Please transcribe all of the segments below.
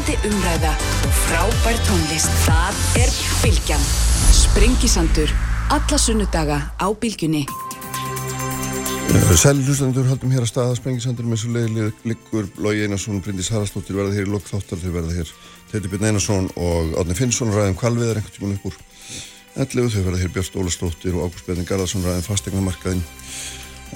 Spennandi umræða og frábær tónlist. Það er Bilgjan. Sprengisandur. Alla sunnudaga á Bilgjunni. Eh, Sæli hlustandur haldum hér að staða Sprengisandur með svo leiðileg liggur Lógi Einarsson, Bryndís Haraldsdóttir verða hér í lokþáttar, þau verða hér Teitur Björn Einarsson og Átni Finnsson ræðum kvalviðar einhvern tíman upp úr 11, þau verða hér Björst Ólastóttir og Ágúst Björn Garðarsson ræðum fastegnamarkaðin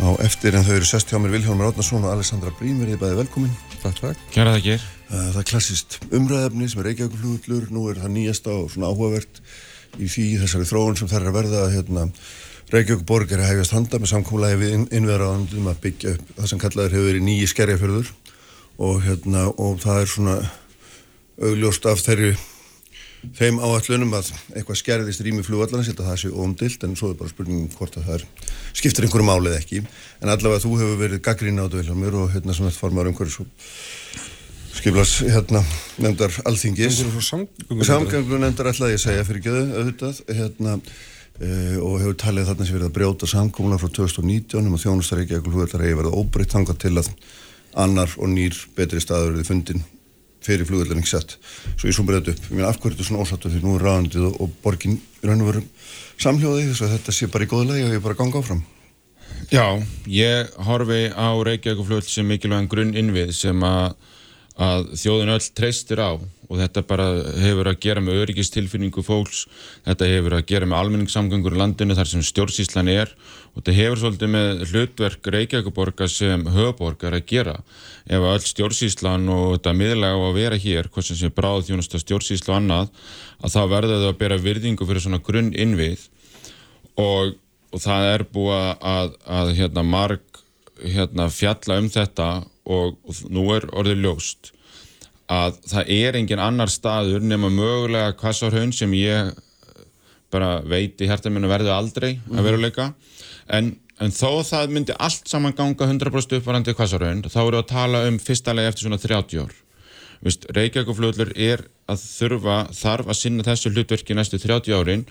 á eftir en þau eru sest hjá mér Vilhelmur Átnarsson og Alessandra Brím verðið bæði velkomin. Takk, takk. Kjæra það ger. Það er klassist umræðefni sem er Reykjavík-flugullur, nú er það nýjasta og svona áhugavert í því þessari þróun sem þær er að verða hérna, Reykjavík-borg er að hefjast handa með samkólaði við inn, innverðaðandum að byggja upp það sem kallaður hefur verið nýji skerjafjörður og, hérna, og það er svona augljóst af þeirri þeim áallunum að eitthvað skerðist rými flugvallarins, að það sé óumdilt en svo er bara spurningum hvort að það er skiptir einhverju málið ekki, en allavega þú hefur verið gaggrín á þetta Vilhelmur og hérna sem þetta formar umhverjus skiplas hérna nefndar alþingis. Samgöngu nefndar ætlaði ég segja fyrir göðu auðvitað hérna Uh, og hefur talið þarna sem verið að brjóta samkómuna frá 2019 um að þjónustaríkja ekkur flugvellar hefur verið óbreytt þangað til að annar og nýr betri staður verið fundin fyrir flugvellar ekki sett svo ég svo breyðt upp, ég meina afhverju þetta svona ósattu því nú er ráðandið og, og borgin raun og veru samhljóði þess að þetta sé bara í góðlega og ég bara ganga áfram? Já, ég horfi á Reykjavík flugveld sem mikilvægum grunn innvið sem að, að þjóðin öll treystir á og þetta bara hefur að gera með öryggistilfinningu fólks, þetta hefur að gera með almenningssamgöngur í landinu þar sem stjórnsíslan er og þetta hefur svolítið með hlutverk Reykjavíkuborga sem höfuborgar að gera. Ef að öll stjórnsíslan og þetta miðlega á að vera hér, hvað sem sé bráð þjónast að stjórnsísla og annað, að þá verður það að bera virðingu fyrir svona grunn innvið og, og það er búið að, að hérna, marg hérna, fjalla um þetta og, og nú er orðið ljóst að það er engin annar staður nema mögulega Kvassarhaun sem ég bara veit í hérta minna verðu aldrei mm -hmm. En, en þó það myndi allt saman ganga 100% uppvarandi Kvassarhaun þá eru að tala um fyrsta leið eftir svona 30 ár Reykjavíkuflöðlur er að þurfa þarf að sinna þessu hlutverki næstu 30 árin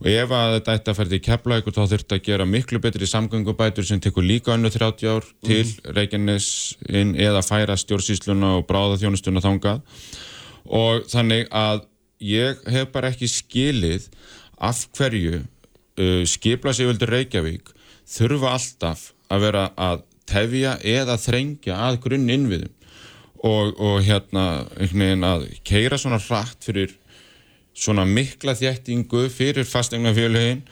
og ef að þetta ætti að ferði í keflaug þá þurft að gera miklu betri samgöngubætur sem tekur líka önnu 30 ár til mm. Reykjanes eða færa stjórnsýsluna og bráða þjónustuna þangað og þannig að ég hef bara ekki skilið af hverju uh, skipla sig vildur Reykjavík þurfa alltaf að vera að tefja eða þrengja að grunn innviðum og, og hérna einhvern veginn að keira svona hratt fyrir svona mikla þjættingu fyrir fastegnafjölugin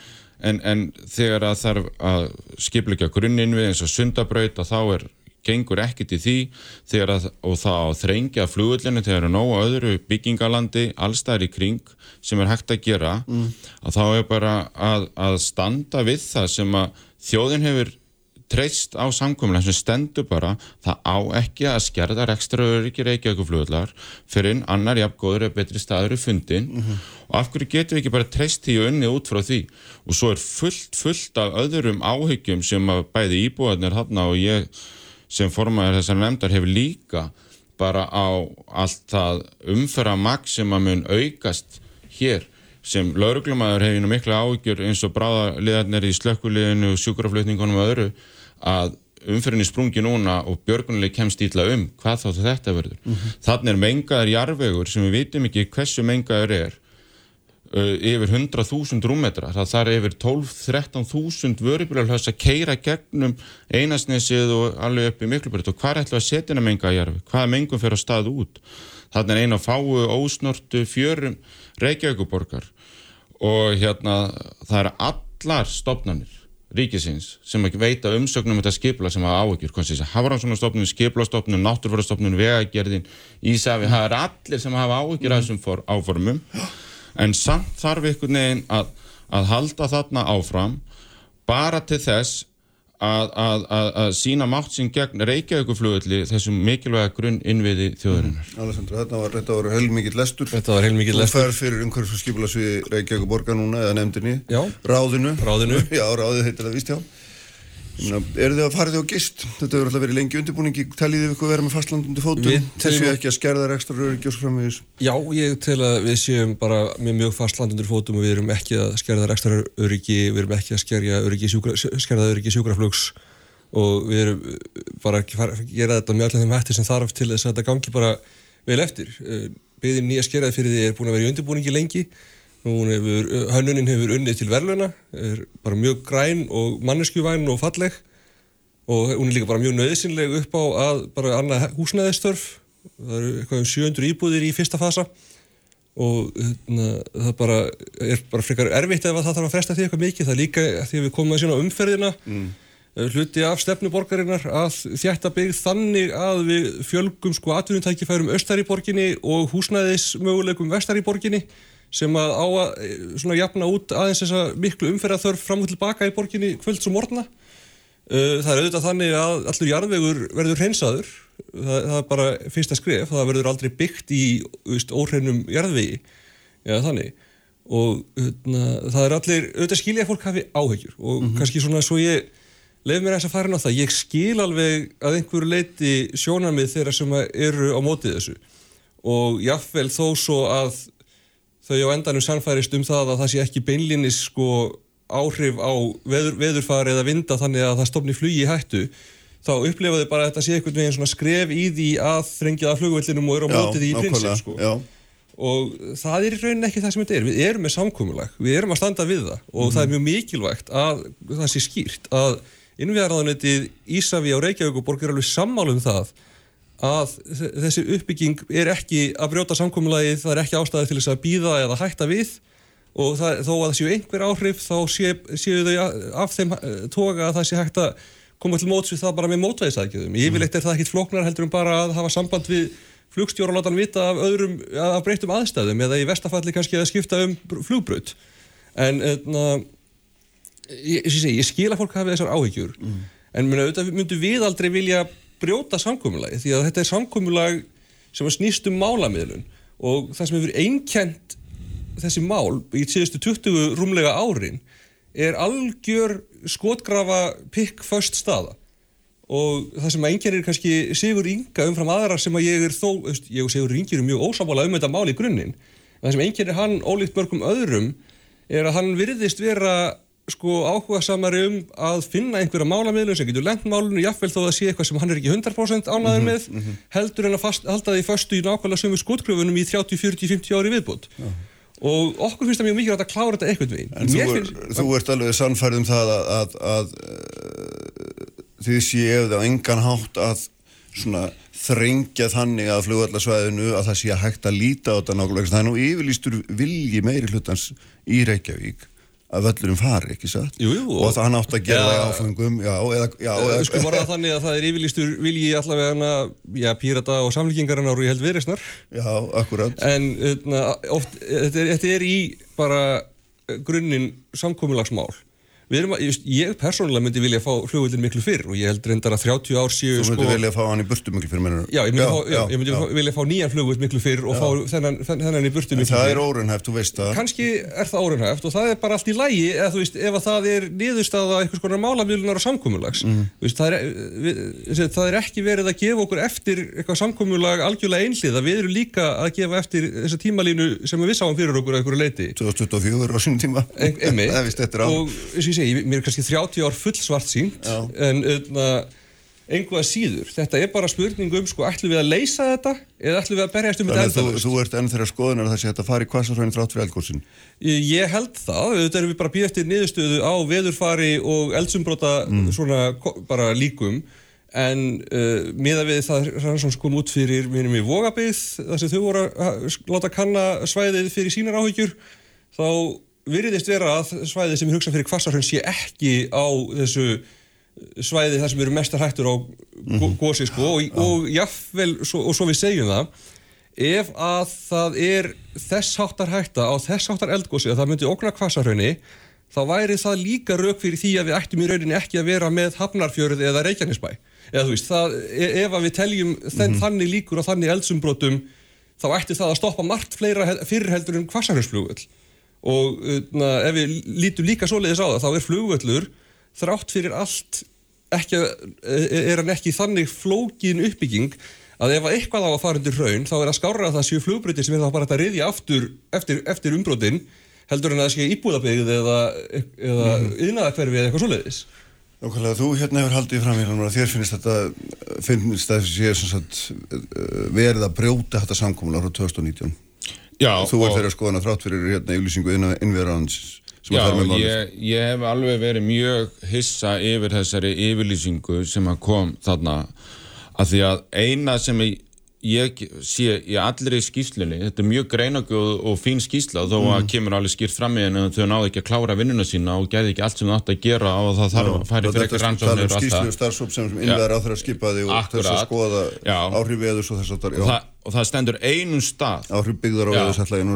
en, en þegar að þarf að skipleika grunninn við eins og sundabraut og þá er gengur ekkit í því að, og þá þrengja flugullinu þegar það er nógu öðru byggingalandi allstæðir í kring sem er hægt að gera mm. að þá er bara að, að standa við það sem að þjóðin hefur treyst á samkominlega sem stendur bara. Það á ekki að skerða ekstra öryggi reykjaugufluglar fyrir annar jafngóður eða betri staður í fundin mm -hmm. og af hverju getur við ekki bara treyst því og unni út frá því? Og svo er fullt, fullt af öðrum áhyggjum sem að bæði íbúðarnir hann og ég sem formæður þessar nefndar hefur líka bara á allt það umfæra maks sem að mun aukast hér sem lauruglumæður hefur nú miklu áhyggjur eins og bráðaliðarnir í slökkuliðinu og sjúkraflutningunum og öðru að umferðinni sprungi núna og björgunuleg kemst ítla um hvað þá þetta verður. Mm -hmm. Þannig er mengaður jarvegur sem við vitum ekki hversu mengaður er uh, yfir 100.000 rúmmetra. Það þarf yfir 12-13.000 vörubílarhauðs að keira gegnum einasnesið og alveg upp í miklubröð og hvað er ætla að setja að mengaða jarveg? Hvaða mengum fer á stað út? Þannig er eina fáu ósnortu fjörum Reykjavíkuborgar og hérna það er allar stopnarnir ríkisins sem ekki veita umsögnum þetta skipla sem hafa áhyggjur Hafranssonarstofnun, skiplastofnun, náttúrfjörðarstofnun vegagerðin, Ísafi það er allir sem hafa áhyggjur af þessum áformum. En samt þarf einhvern veginn að, að halda þarna áfram bara til þess að, að, að sína mátt sín gegn Reykjavíkuflugulli þessum mikilvæga grunn innviði þjóðurinnar. Mm. Alessandra, þetta var, var heilmikið lestur. Þetta var heilmikið lestur. Þú fær fyrir umhverfs og skipulasvið Reykjavíkuborga núna eða nefndinni. Já. Ráðinu. Ráðinu. Já, ráðið heitir það vist, já. Er þið að farið á gist? Þetta hefur alltaf verið lengi undirbúningi. Tælið þið ykkur að vera með fastlandundi fótum? Þessu ekki að skerða og svo framvegis? Já, ég tel að við séum bara með mjög fastlandundi fótum og við erum ekki að skerða þær ekstra öryggi, við erum ekki að skerja öryggi, sjúkra, skerða öryggi sjúkraflugs og við erum bara að gera þetta með allir þeim hætti sem þarf til þess að þetta gangi bara vel eftir. Byðin nýja skerðað fyrir Hefur, hönnunin hefur unnið til verðluna, er bara mjög græn og manneskjuvæn og falleg og hún er líka bara mjög nöðsynleg upp á að bara annað húsnæðistörf. Það eru eitthvað um 700 íbúðir í fyrsta fasa og hérna, það bara er bara frekar erfitt ef það þarf að fresta því eitthvað mikið. Það er líka því við komum að sína umferðina mm. Eh, hluti af stefnuborgarinnar að þjætta byggð þannig að við fjölgum sko atvinnutækifærum östar í borginni og húsnæðismöguleikum vestar í borginni sem að á að eh, svona jafna út aðeins þessa miklu umferðarþörf fram og tilbaka í borginni kvölds og morgna. Eh, það er auðvitað þannig að allur jarðvegur verður hreinsaður, það, það er bara fyrsta skref, það verður aldrei byggt í óhreinum jarðvegi, já þannig. Og öðna, það er allir, auðvitað skilja fólk hafi áhegjur og mm -hmm. kannski svona svo ég leif mér þess að fara inn á það, ég skil alveg að einhverju leiti sjónamið þeirra sem eru á mótið þessu. Og jáfnvel þó svo að þau á endanum sannfærist um það að það sé ekki beinlinis sko áhrif á veður, veðurfari eða vinda þannig að það stopni flugi í hættu þá upplifaðu bara að þetta sé einhvern veginn svona skref í því að þrengja að flugvellinum og eru á mótið í prinsip sko og það er í rauninni ekki það sem þetta er við erum með samkómulag, við erum að standa við það og mm -hmm. það er mjög mikilvægt að það sé skýrt að innviðarraðanetið Ísafi á Reykjavík og borgir alveg sammálum það að þessi uppbygging er ekki að brjóta samkómulagið, það er ekki ástæði til þess að býða eða hætta við og það, þó að það séu einhver áhrif þá séu, séu þau af þeim eh, toga að það sé hægt að koma til móts við það bara með mótvæðisækjum. Yfirleitt er það ekkit floknar heldur um bara að hafa samband við flugstjóra og láta hann vita af, öðrum, af breytum aðstæðum eða í vestafalli kannski að skipta um flugbröð. En, en hérna, ég, ég, ég skil að fólk hafi þessar áhyggjur mm. en auðvitað myndu við aldrei vilja brjóta samkvömmulag því að þetta er samkvömmulag sem snýst um málamiðlun og það sem hefur einkjent þessi mál í síðustu 20 rúmlega árin er algjör skotgrafa pikkföst staða. Og það sem einkjennir kannski Sigur Inga umfram aðra sem að ég er þó, ég og Sigur Ingi er mjög ósámála um þetta mál í grunninn. Það sem einkjennir hann ólíkt mörgum öðrum er að hann virðist vera sko áhuga samari um að finna einhverja málamiðlun sem getur lengt málunum jáfnveil þó að sé eitthvað sem hann er ekki 100% ánaður mhm, með mm -hmm. heldur en að fast, halda því fastu í nákvæmlega sömu skotklöfunum í 30, 40, 50 ári viðbútt ja. og okkur finnst það mjög mikilvægt að klára þetta eitthvað við En þú, er, finnst, þú ert alveg sannfærið um það að, að, að, að því séu það engan hátt að svona þrengja þannig að flugvallarsvæðinu að það sé að hægt að líta á þetta nákvæmlega það er nú yfirlýstur vilji meiri hlutans í Reykjavík að völlurum fari, ekki satt? Jú, jú. Og það hann átt að gera það ja, í áfengum, já, eða... Já, eða sko var það þannig að það er yfirlýstur vilji allavega hana, já, pírata og samlíkingarinn áru í held viðreysnar. Já, akkurat. En öðna, oft, þetta er, þetta er í bara grunninn samkómulagsmál Erum, ég persónulega myndi vilja fá flugvöldin miklu fyrr og ég held reyndar að 30 ár séu Þú myndi sko, vilja fá hann í burtu miklu fyrr mennur Já, ég myndi, já, fá, já, ég myndi já. vilja fá nýjan flugvöld miklu fyrr og fá þennan, þennan í burtu miklu fyrr Það er órunhæft, þú veist það Kanski er það órunhæft og það er bara allt í lægi eða þú veist, ef það er niðurstaða eitthvað svona málamílunar og samkómulags mm. það, það er ekki verið að gefa okkur eftir eitthvað samkómulag algjörlega einlið að við erum líka að gefa eftir þessa tímalínu sem við sáum fyrir okkur að okkur leiti 2024 á sínum tíma og segi, mér er kannski 30 ár full svart sínt en einhvað síður, þetta er bara spurning um sko, ætlum við að leysa þetta eða ætlum við að berjast um þetta enda þú, þú ert enn þeirra skoðunar að það sé að þetta fari kvassarhæginn þrátt fyrir eldgóðsinn Ég held það, auðvitað erum við bara býð eftir niðurstöðu á veðurfari og eldsumbróta mm. svona bara líkum. En uh, miða við það rannsóns kom út fyrir minnum í Vogabið þar sem þau voru að láta kanna svæðið fyrir sínar áhyggjur þá virðist vera að svæði sem er hugsað fyrir kvassarhönn sé ekki á þessu svæði þar sem eru mestar hættur á mhm. gósi sko og, og jáfnvel og svo við segjum það ef að það er þess háttar hætta á þess háttar eldgósi að það myndi okna kvassarhönni þá væri það líka rauk fyrir því að við ættum í rauninni ekki að vera með Hafnarfjörð eða Reykjanesbæ eða þú veist, það, e, ef að við teljum þenn, mm -hmm. þannig líkur og þannig eldsumbrotum þá ætti það að stoppa margt fleira fyrirheldur en kvassarhönnsflugvöld og na, ef við lítum líka svoleiðis á það þá er flugvöllur þrátt fyrir allt ekki, er hann ekki þannig flókin uppbygging að ef eitthvað á að fara undir raun þá er að skára að það séu flugbröðir sem er þá bara að riðja aftur eftir, eftir umbrótin heldur en að það sé íbúðabegið eða, eða mm. yðnaðakverfi eða eitthvað svoleiðis Nákvæmlega, þú hérna hefur haldið fram í hérna þér finnst þetta, finnst þetta sé sem sagt eh, verið að brjóta þetta samkomin ára 2019 Já, Þú og- þeirra skoðan að þrátt fyrir hérna yflýsingu innverðans sem Já, að með málið. ég, ég hef alveg verið mjög hissa yfir þessari yfirlýsingu sem að kom þarna. Að því að eina sem ég, ég sé í allri skýslunni, þetta er mjög greinagjóð og fín skýsla þó að kemur alveg skýrt fram í henni að þau náðu ekki að klára vinnuna sína og gæði ekki allt sem þau átt að gera og það þarf að í frekar Þetta rannsóknir er og allt það. starfsóp sem innverðar á þeirra skipaði og þess að Akkurat. skoða áhrif veðus og þess að Og það, og það stendur einum stað. Áhrif byggðar á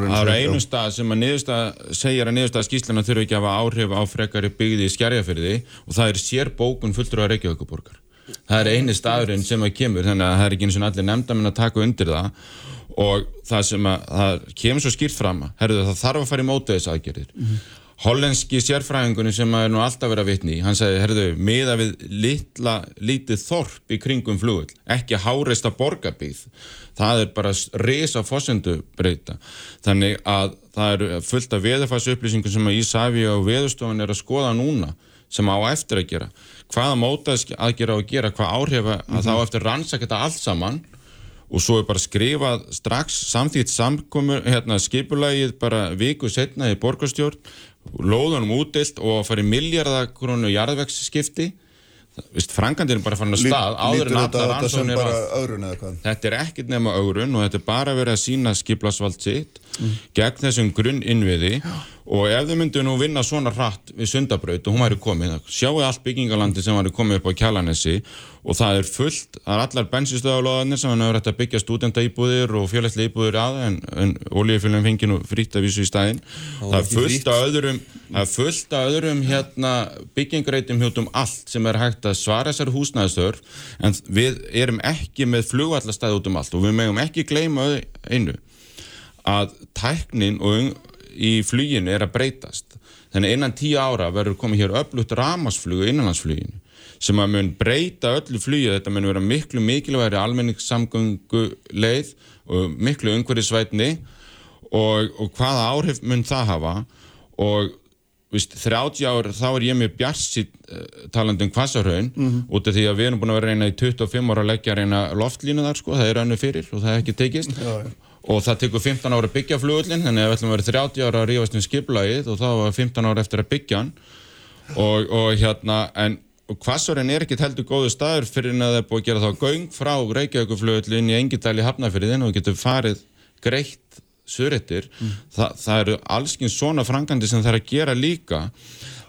reyna það að er einum stað sem að niðurstað segir að niðurstað skýslana þurfi ekki að hafa áhrif á frekari byggði í skjærjafyrði og það er sér bókun fulltur á Reykjavíkuborgar það er eini staðurinn sem að kemur þannig að það er ekki eins og allir nefndamenn að taka undir það. Og það sem að það kemur svo skýrt fram herðu, það þarf að fara í mótu þess aðgerðir hollenski sérfræðingunni sem að er nú alltaf verið að vitni hann segi, herðu, miða við litla, lítið þorp í kringum flugull, ekki háreista borgarbíð, það er bara risa fossendu breyta þannig að það eru fullt af veðurfæs upplýsingum sem að Ísafi og veðurstofan er að skoða núna sem á eftir að gera. Hvaða mótaðs að gera og gera, hvað áhrif að þá eftir rannsaka þetta allt saman og svo er bara skrifað strax samþýtt samkomur, hérna skipulagið bara viku setna í borgarstjórn lóðunum útilt og að fara í miljardakrónu jarðvegsskipti. Vist, frangandir er bara farin að stað áður en allar að hvað? Þetta er ekkert nema augrun og þetta er bara verið að sína skiplasvald sitt gegn þessum grunn innviði og ef þau myndu nú vinna svona hratt við sundabraut og hún væri komið sjáu allt byggingalandi sem væri komið upp á Kjallanessi og það er fullt, það er allar bensinstöðalóðanir sem hann hefur hægt að byggja stúdendaýbúðir og fjöleitlega íbúðir að en, en olíufélagin fengi nú frýtt að vísu í stæðin það er fullt frítt. af öðrum það er fullt af öðrum hérna byggingreitum hjóttum allt sem er hægt að svara þessari húsnæðistör en við erum ekki með flugvallastæði út um allt og við megum ekki gleyma einu að tæknin og í fluginu er að breytast. Þannig innan tíu ára verður komið hér öflutt ramasflug í innanlandsfluginu sem að mun breyta öllu flugi. Þetta mun vera miklu mikilvægri almenningssamgöngu leið og miklu umhverfisvætni og, og hvaða áhrif mun það hafa? Og Vist, 30 ár, þá er ég með bjarsitt uh, talandi um kvassarhaun út af því að við erum búin að vera reyna í 25 ára að leggja reyna loftlínu þar sko, það er önnu fyrir og það er ekki tekist og það tekur 15 ára að byggja flugullin þannig að við ætlum að vera 30 ára að rífast um skiplagið og þá var 15 ára eftir að byggja hann. Og, og hérna en kvassarhaun er ekkit heldur góðu staður fyrir en að það er búið að gera þá göng frá Reykjavíkuflugullin í Engidal í Hafnafyrðin og getur farið greitt surrettir, Þa, það eru allskinn svona frangandi sem það er að gera líka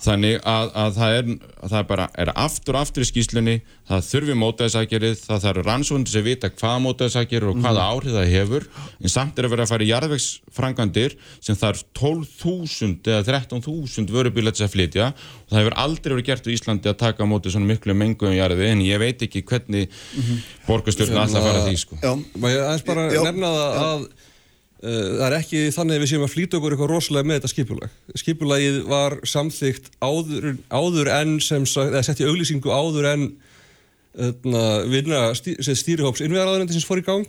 þannig að, að það er, að það er bara er aftur og aftur í skýslunni það þurfi mótaðisakgerið, það þarf rannsóðundir sem vita hvaða mótaðisakgerið og hvaða áhrif það hefur, en samt er að vera að fara í jarðvegsfrangandir sem þarf 12.000 eða 13.000 vörubíla til að flytja. Og það hefur aldrei verið gert í Íslandi að taka á móti svona miklu mengu um jarði en ég veit ekki hvernig borgarstjórn alltaf fara því sko. Já, Má ég aðeins bara Já, nefna það að það er ekki þannig að við séum að flýta okkur eitthvað rosalega með þetta skipulag. Skipulagið var samþygt áður, áður en sem sett í auglýsingu áður en öðna, vinna stýrihóps innveðaraðunendi sem fór í gang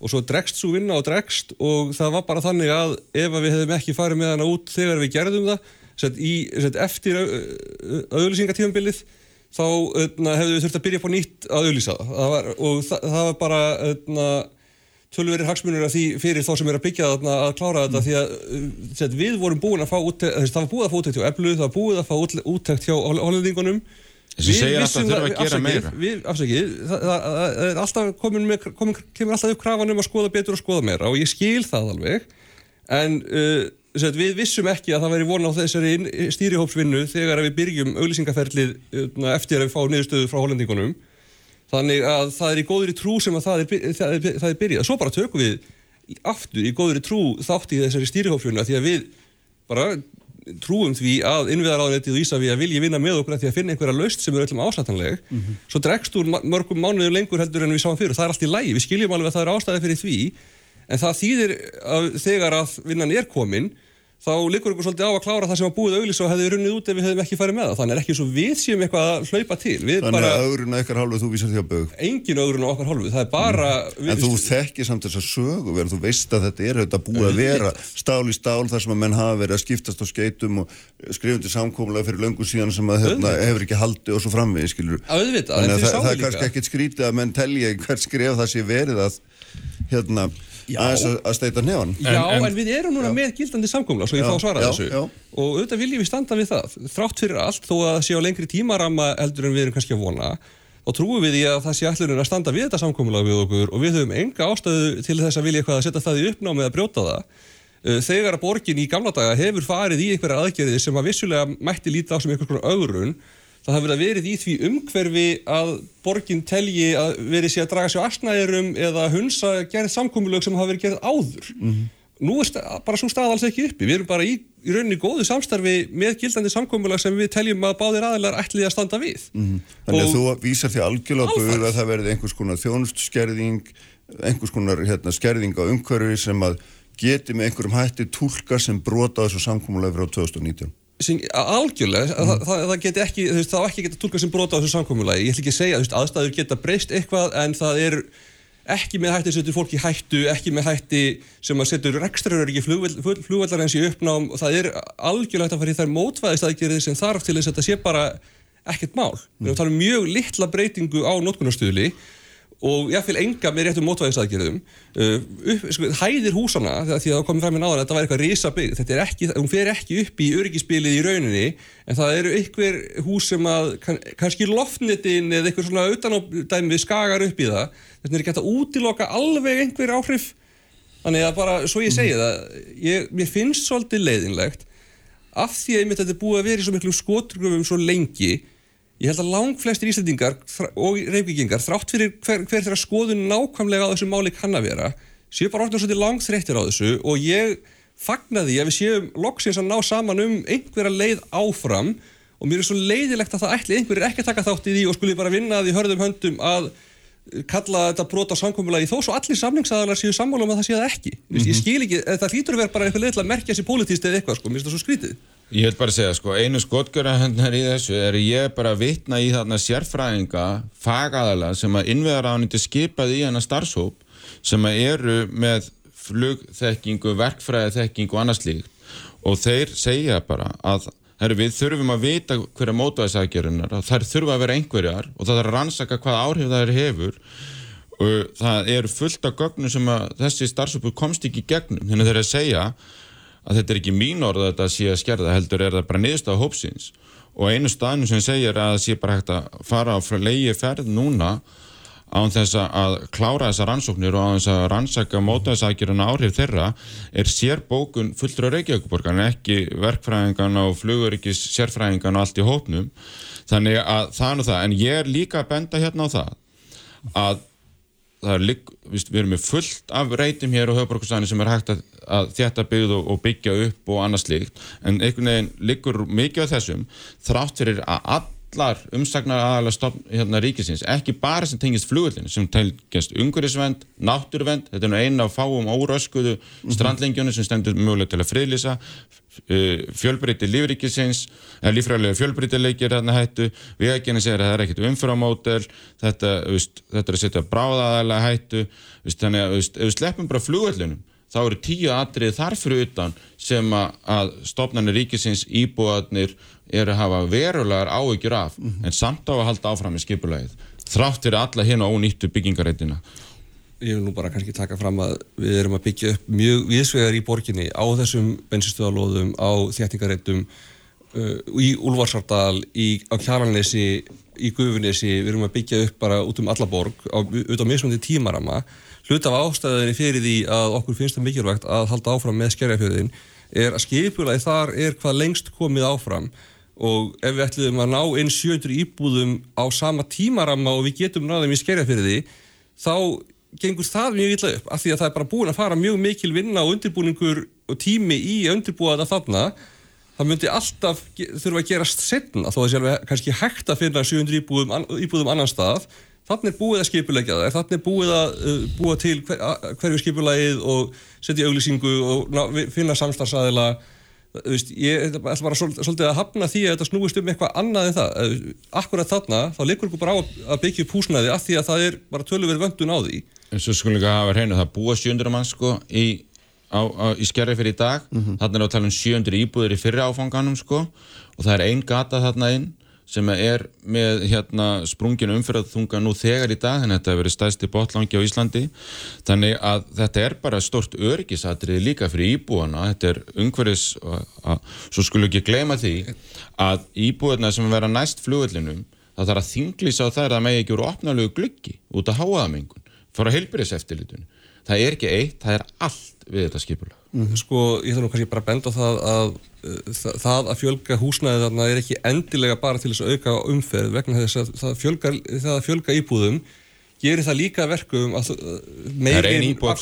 og svo dregst svo vinna og dregst og það var bara þannig að ef við hefðum ekki farið með hana út þegar við gerðum það sett, í, sett, eftir auglýsingatífambilið þá öðna, hefðu við þurft að byrja á nýtt að auglýsa það, það var, og það, það var bara öðna, tölverið hagsmunir af því fyrir þá sem er að byggja þarna að klára þetta því að uh, set, við vorum búin að fá úttekt, það var búið að fá úttekt hjá Eblu, það var búið að fá út- úttekt hjá hollendingunum. Þessi segir alltaf að þurfa að gera meira. við, afsakið, það, það, það er alltaf komin með, komin, kemur alltaf upp krafan um að skoða betur og skoða meira og ég skil það alveg en uh, set, við vissum ekki að það væri von á þessari inn- stýrihópsvinnu þegar við byrjum auglýsingaferlið uh, eftir að við fáum niðurstöðu frá hollendingunum þannig að það er í góðri trú sem að það er, það er, það er byrjað. Svo bara tökum við aftur í góðri trú þátt í þessari stýrihópsvinnu af því að við bara trúum því að innviðaráðunetið og Ísafi að vilji vinna með okkur að því að finna einhverja laust sem er öllum ásættanleg. Svo dregst úr mörgum mánuður lengur heldur en við sáum fyrir það er allt í lægi, við skiljum alveg að það er ástæði fyrir því. En það þýðir að þegar að vinnan er komin þá liggur ykkur svolítið á að klára það sem var búið auðlis og hefði runnið út ef við hefðum ekki farið með það. Þannig er ekki svo við séum eitthvað að hlaupa til. Við Þannig bara, að öðrun að ykkar hálfu þú vísar því á bög. engin öðrun á okkar hálfu. Það er bara... Mm. En þú þekkir samt þess að sögu verður, þú veist að þetta er þetta búið að vera stál í stál þar sem að menn hafa verið að skiptast á skeitum og skrifundi samkómulega fyrir löngu síðan sem að hérna, hefur ekki haldi og svo framvegi, skilur. Auðvitað, að að steita nefan. Já, en, en- við erum núna með gildandi samkomla svo ég Já, fá að svara já, þessu. já. og auðvitað viljum við standa við það. Þrátt fyrir allt, þó að það sé á lengri tímaramma heldur en við erum kannski að vona þá trúum við í að það sé allunin að standa við þetta samkomla við okkur og við höfum enga ástæðu til þess að vilja eitthvað að setja það í uppnámi eða brjóta það. Uh, þegar að borgin í gamla daga hefur farið í einhverja aðgerði sem að vissulega mætti líta á sem einhvers konar ögrun það hafi verið í því umhverfi að borgin telji að verið sé að draga sér asnæðurum eða hunsa gerð samkomulög sem hafa verið gerð áður. Nú er bara svo stað alls ekki uppi. Við erum bara í, í rauninni góðu samstarfi með gildandi samkomulag sem við teljum að báðir aðilar ætlið að standa við. Þannig að þú vísar því algjörlega bög að það verði einhvers konar þjónustskerðing, einhvers konar hérna, skerðing á umhverfi sem að geti með einhverjum hætti túlka sem brota þessu samkómulega frá 2019. sem, algjörlega, mm. það, það, það geti ekki það á ekki geta tólkað sem brota á þessu samkomulagi ég ætla ekki að segja, þú veist, aðstæður geta breyst eitthvað en það er ekki með hætti að setja fólk í hættu, ekki með hætti sem að setja rekstrarör ekki flugvallar eins í uppnám og það er algjörlega hægt að fara í þær mótvæðist aðgerðið sem þarf til þess að þetta sé bara ekkert mál. Við erum að tala um mjög litla breytingu á notkunarstuðli og ég fylg enga með réttum mótvæðisaðgerðum uh, sko, hæðir húsana þegar það komið fram í náðan að þetta væri eitthvað risa bygg þetta er ekki, hún fer ekki upp í öryggisbilið í rauninni en það eru einhver hús sem að kann, kannski loftnetin eða eitthvað svona utanádæmi skagar upp í það. Þetta er ekki hægt að útiloka alveg einhver áhrif. Þannig að bara, svo ég segi það ég, mér finnst svolítið leiðinlegt af því að þetta er búið að vera í svo miklum skotrugum svo lengi ég held að langflestir íslendingar og reyfingingar þrátt fyrir hver, hver þeirra skoðun nákvæmlega á þessu máli kann að vera séu bara orðin svolítið langþreyttir á þessu og ég fagna því að við séum loksins að ná saman um einhverja leið áfram og mér er svo leiðilegt að það ætli einhverjir ekki að taka þátt í því og skuli bara vinna því hörðum höndum að kalla þetta brot á samkomulagi þó svo allir samningsaðalar séu sammála um að það sé það ekki. Mm -hmm. ég skil ekki, það hlýtur að vera bara einhver leið til að merkja sér pólitíst eða eitthvað sko, mér finnst það svo skrítið Ég vil bara segja, sko, einu skotgjöra hennar í þessu er ég bara að vitna í þarna sérfræðinga, fagaðala sem að innveðaráðniti skipaði í hennar starfshóp sem að eru með flugþekkingu, verkfræðiþekkingu og annars líkt og þeir segja bara að herri, við þurfum að vita hverja mótaðisækjarinnar þær þurfa að vera einhverjar og það þarf að rannsaka hvað áhrif það er hefur. Og það er fullt af gögnum sem að þessi starfshópur komst ekki gegnum. Þannig þeir að segja að þetta er ekki mín orð að þetta sé að skerða heldur er það bara niðurstað hópsins. Og einu staðnum sem segir að það sé bara hægt að fara á leiði ferð núna án þess að klára þessa rannsóknir og án þess að rannsaka mótaðsakirinn áhrif þeirra er sérbókun fulltur á Reykjavíkuborgan ekki verkfræðingan og fluguríkis sérfræðingan og allt í hópnum. Þannig að það er nú það. En ég er líka að benda hérna á það að er lík, við erum með fullt af reytum hér á höfuborgustæðinu sem er hægt að, að þétta byggð og, og byggja upp og annað slíkt. En einhvern veginn liggur mikið á þessum þrátt fyrir að allar umsagnar aðalega stofn hérna ríkisins ekki bara sem tengist flugullin sem tengist ungurisvend, náttúruvend þetta er nú eina af fáum óröskuðu strandlengjunum sem stendur mögulega til að friðlýsa fjölbreyti lífríkisins eða lífræðilega fjölbreytileikir þarna hættu, við ekki henni segir að það er ekkit umframódel þetta, þetta er að setja bráðaðalega hættu þannig að við sleppum bara flugvöllunum þá eru tíu atrið þarfur utan sem að, stofnarnir ríkisins íbúðarnir eru að hafa verulegar áhyggjur af en samt á að halda áfram í skipulegið þrátt fyrir alla hérna ónýttu byggingareitina ég vil nú bara kannski taka fram að við erum að byggja upp mjög viðsvegar í borginni á þessum bensinstöðalóðum, á þjættingareitum uh, í Úlfarsardal, í, á Kjalarnesi, í Gufunesi, við erum að byggja upp bara út um alla borg, á, út á mismundi tímarama. Hlut af ástæðinni fyrir því að okkur finnst það mikilvægt að halda áfram með skerjafjöðin er að skipulaði þar er hvað lengst komið áfram. Og ef við ætlum að ná inn 700 íbúðum á sama tímarama og við getum náðum í skerjafjöði þá gengur það mjög illa upp af því að það er bara búin að fara mjög mikil vinna og undirbúningur og tími í að undirbúa þetta þarna. Það myndi alltaf þurfa að gerast setna þó að það sé alveg kannski hægt að finna 700 íbúðum, íbúðum annan stað þannig er búið að skipulegja það þannig er búið að uh, búa til hver, að- hverju skipulagið og setja auglýsingu og ná, finna veist, ég ætla bara svol- svolítið að hafna því að þetta snúist um eitthvað annað en það. Akkurat þarna, þá liggur ykkur bara á að byggja upp húsnæði af því að það er bara töluveri vöndun á því. En svo skulum við hafa hreinu, það búa 700 mann sko í, á, á, í skerri fyrir í dag, þarna er að tala um 700 íbúðir í fyrri áfanganum sko og það er ein gata þarna inn sem er með hérna sprunginu umfyrðaþunga nú þegar í dag þannig að þetta hefur verið stæðsti botlangi á Íslandi. Þannig að þetta er bara stort örgisatrið líka fyrir íbúana. Þetta er umhverfis svo skulum ekki gleyma því að íbúðina sem vera næst flugullinum það þarf að þinglýsa á það að megi ekki úr opnalegu gluggi út að háaðamengun fara heilbyrðiseftirlitun það er ekki eitt, það er allt við þetta skipulag Sko, ég þarf nú kannski bara að benda á það að uh, það, það að fjölga húsnæði þarna er ekki endilega bara til þess að auka umferð vegna þess að það fjölga, það að fjölga íbúðum gerir það líka verkum að ein íbúð á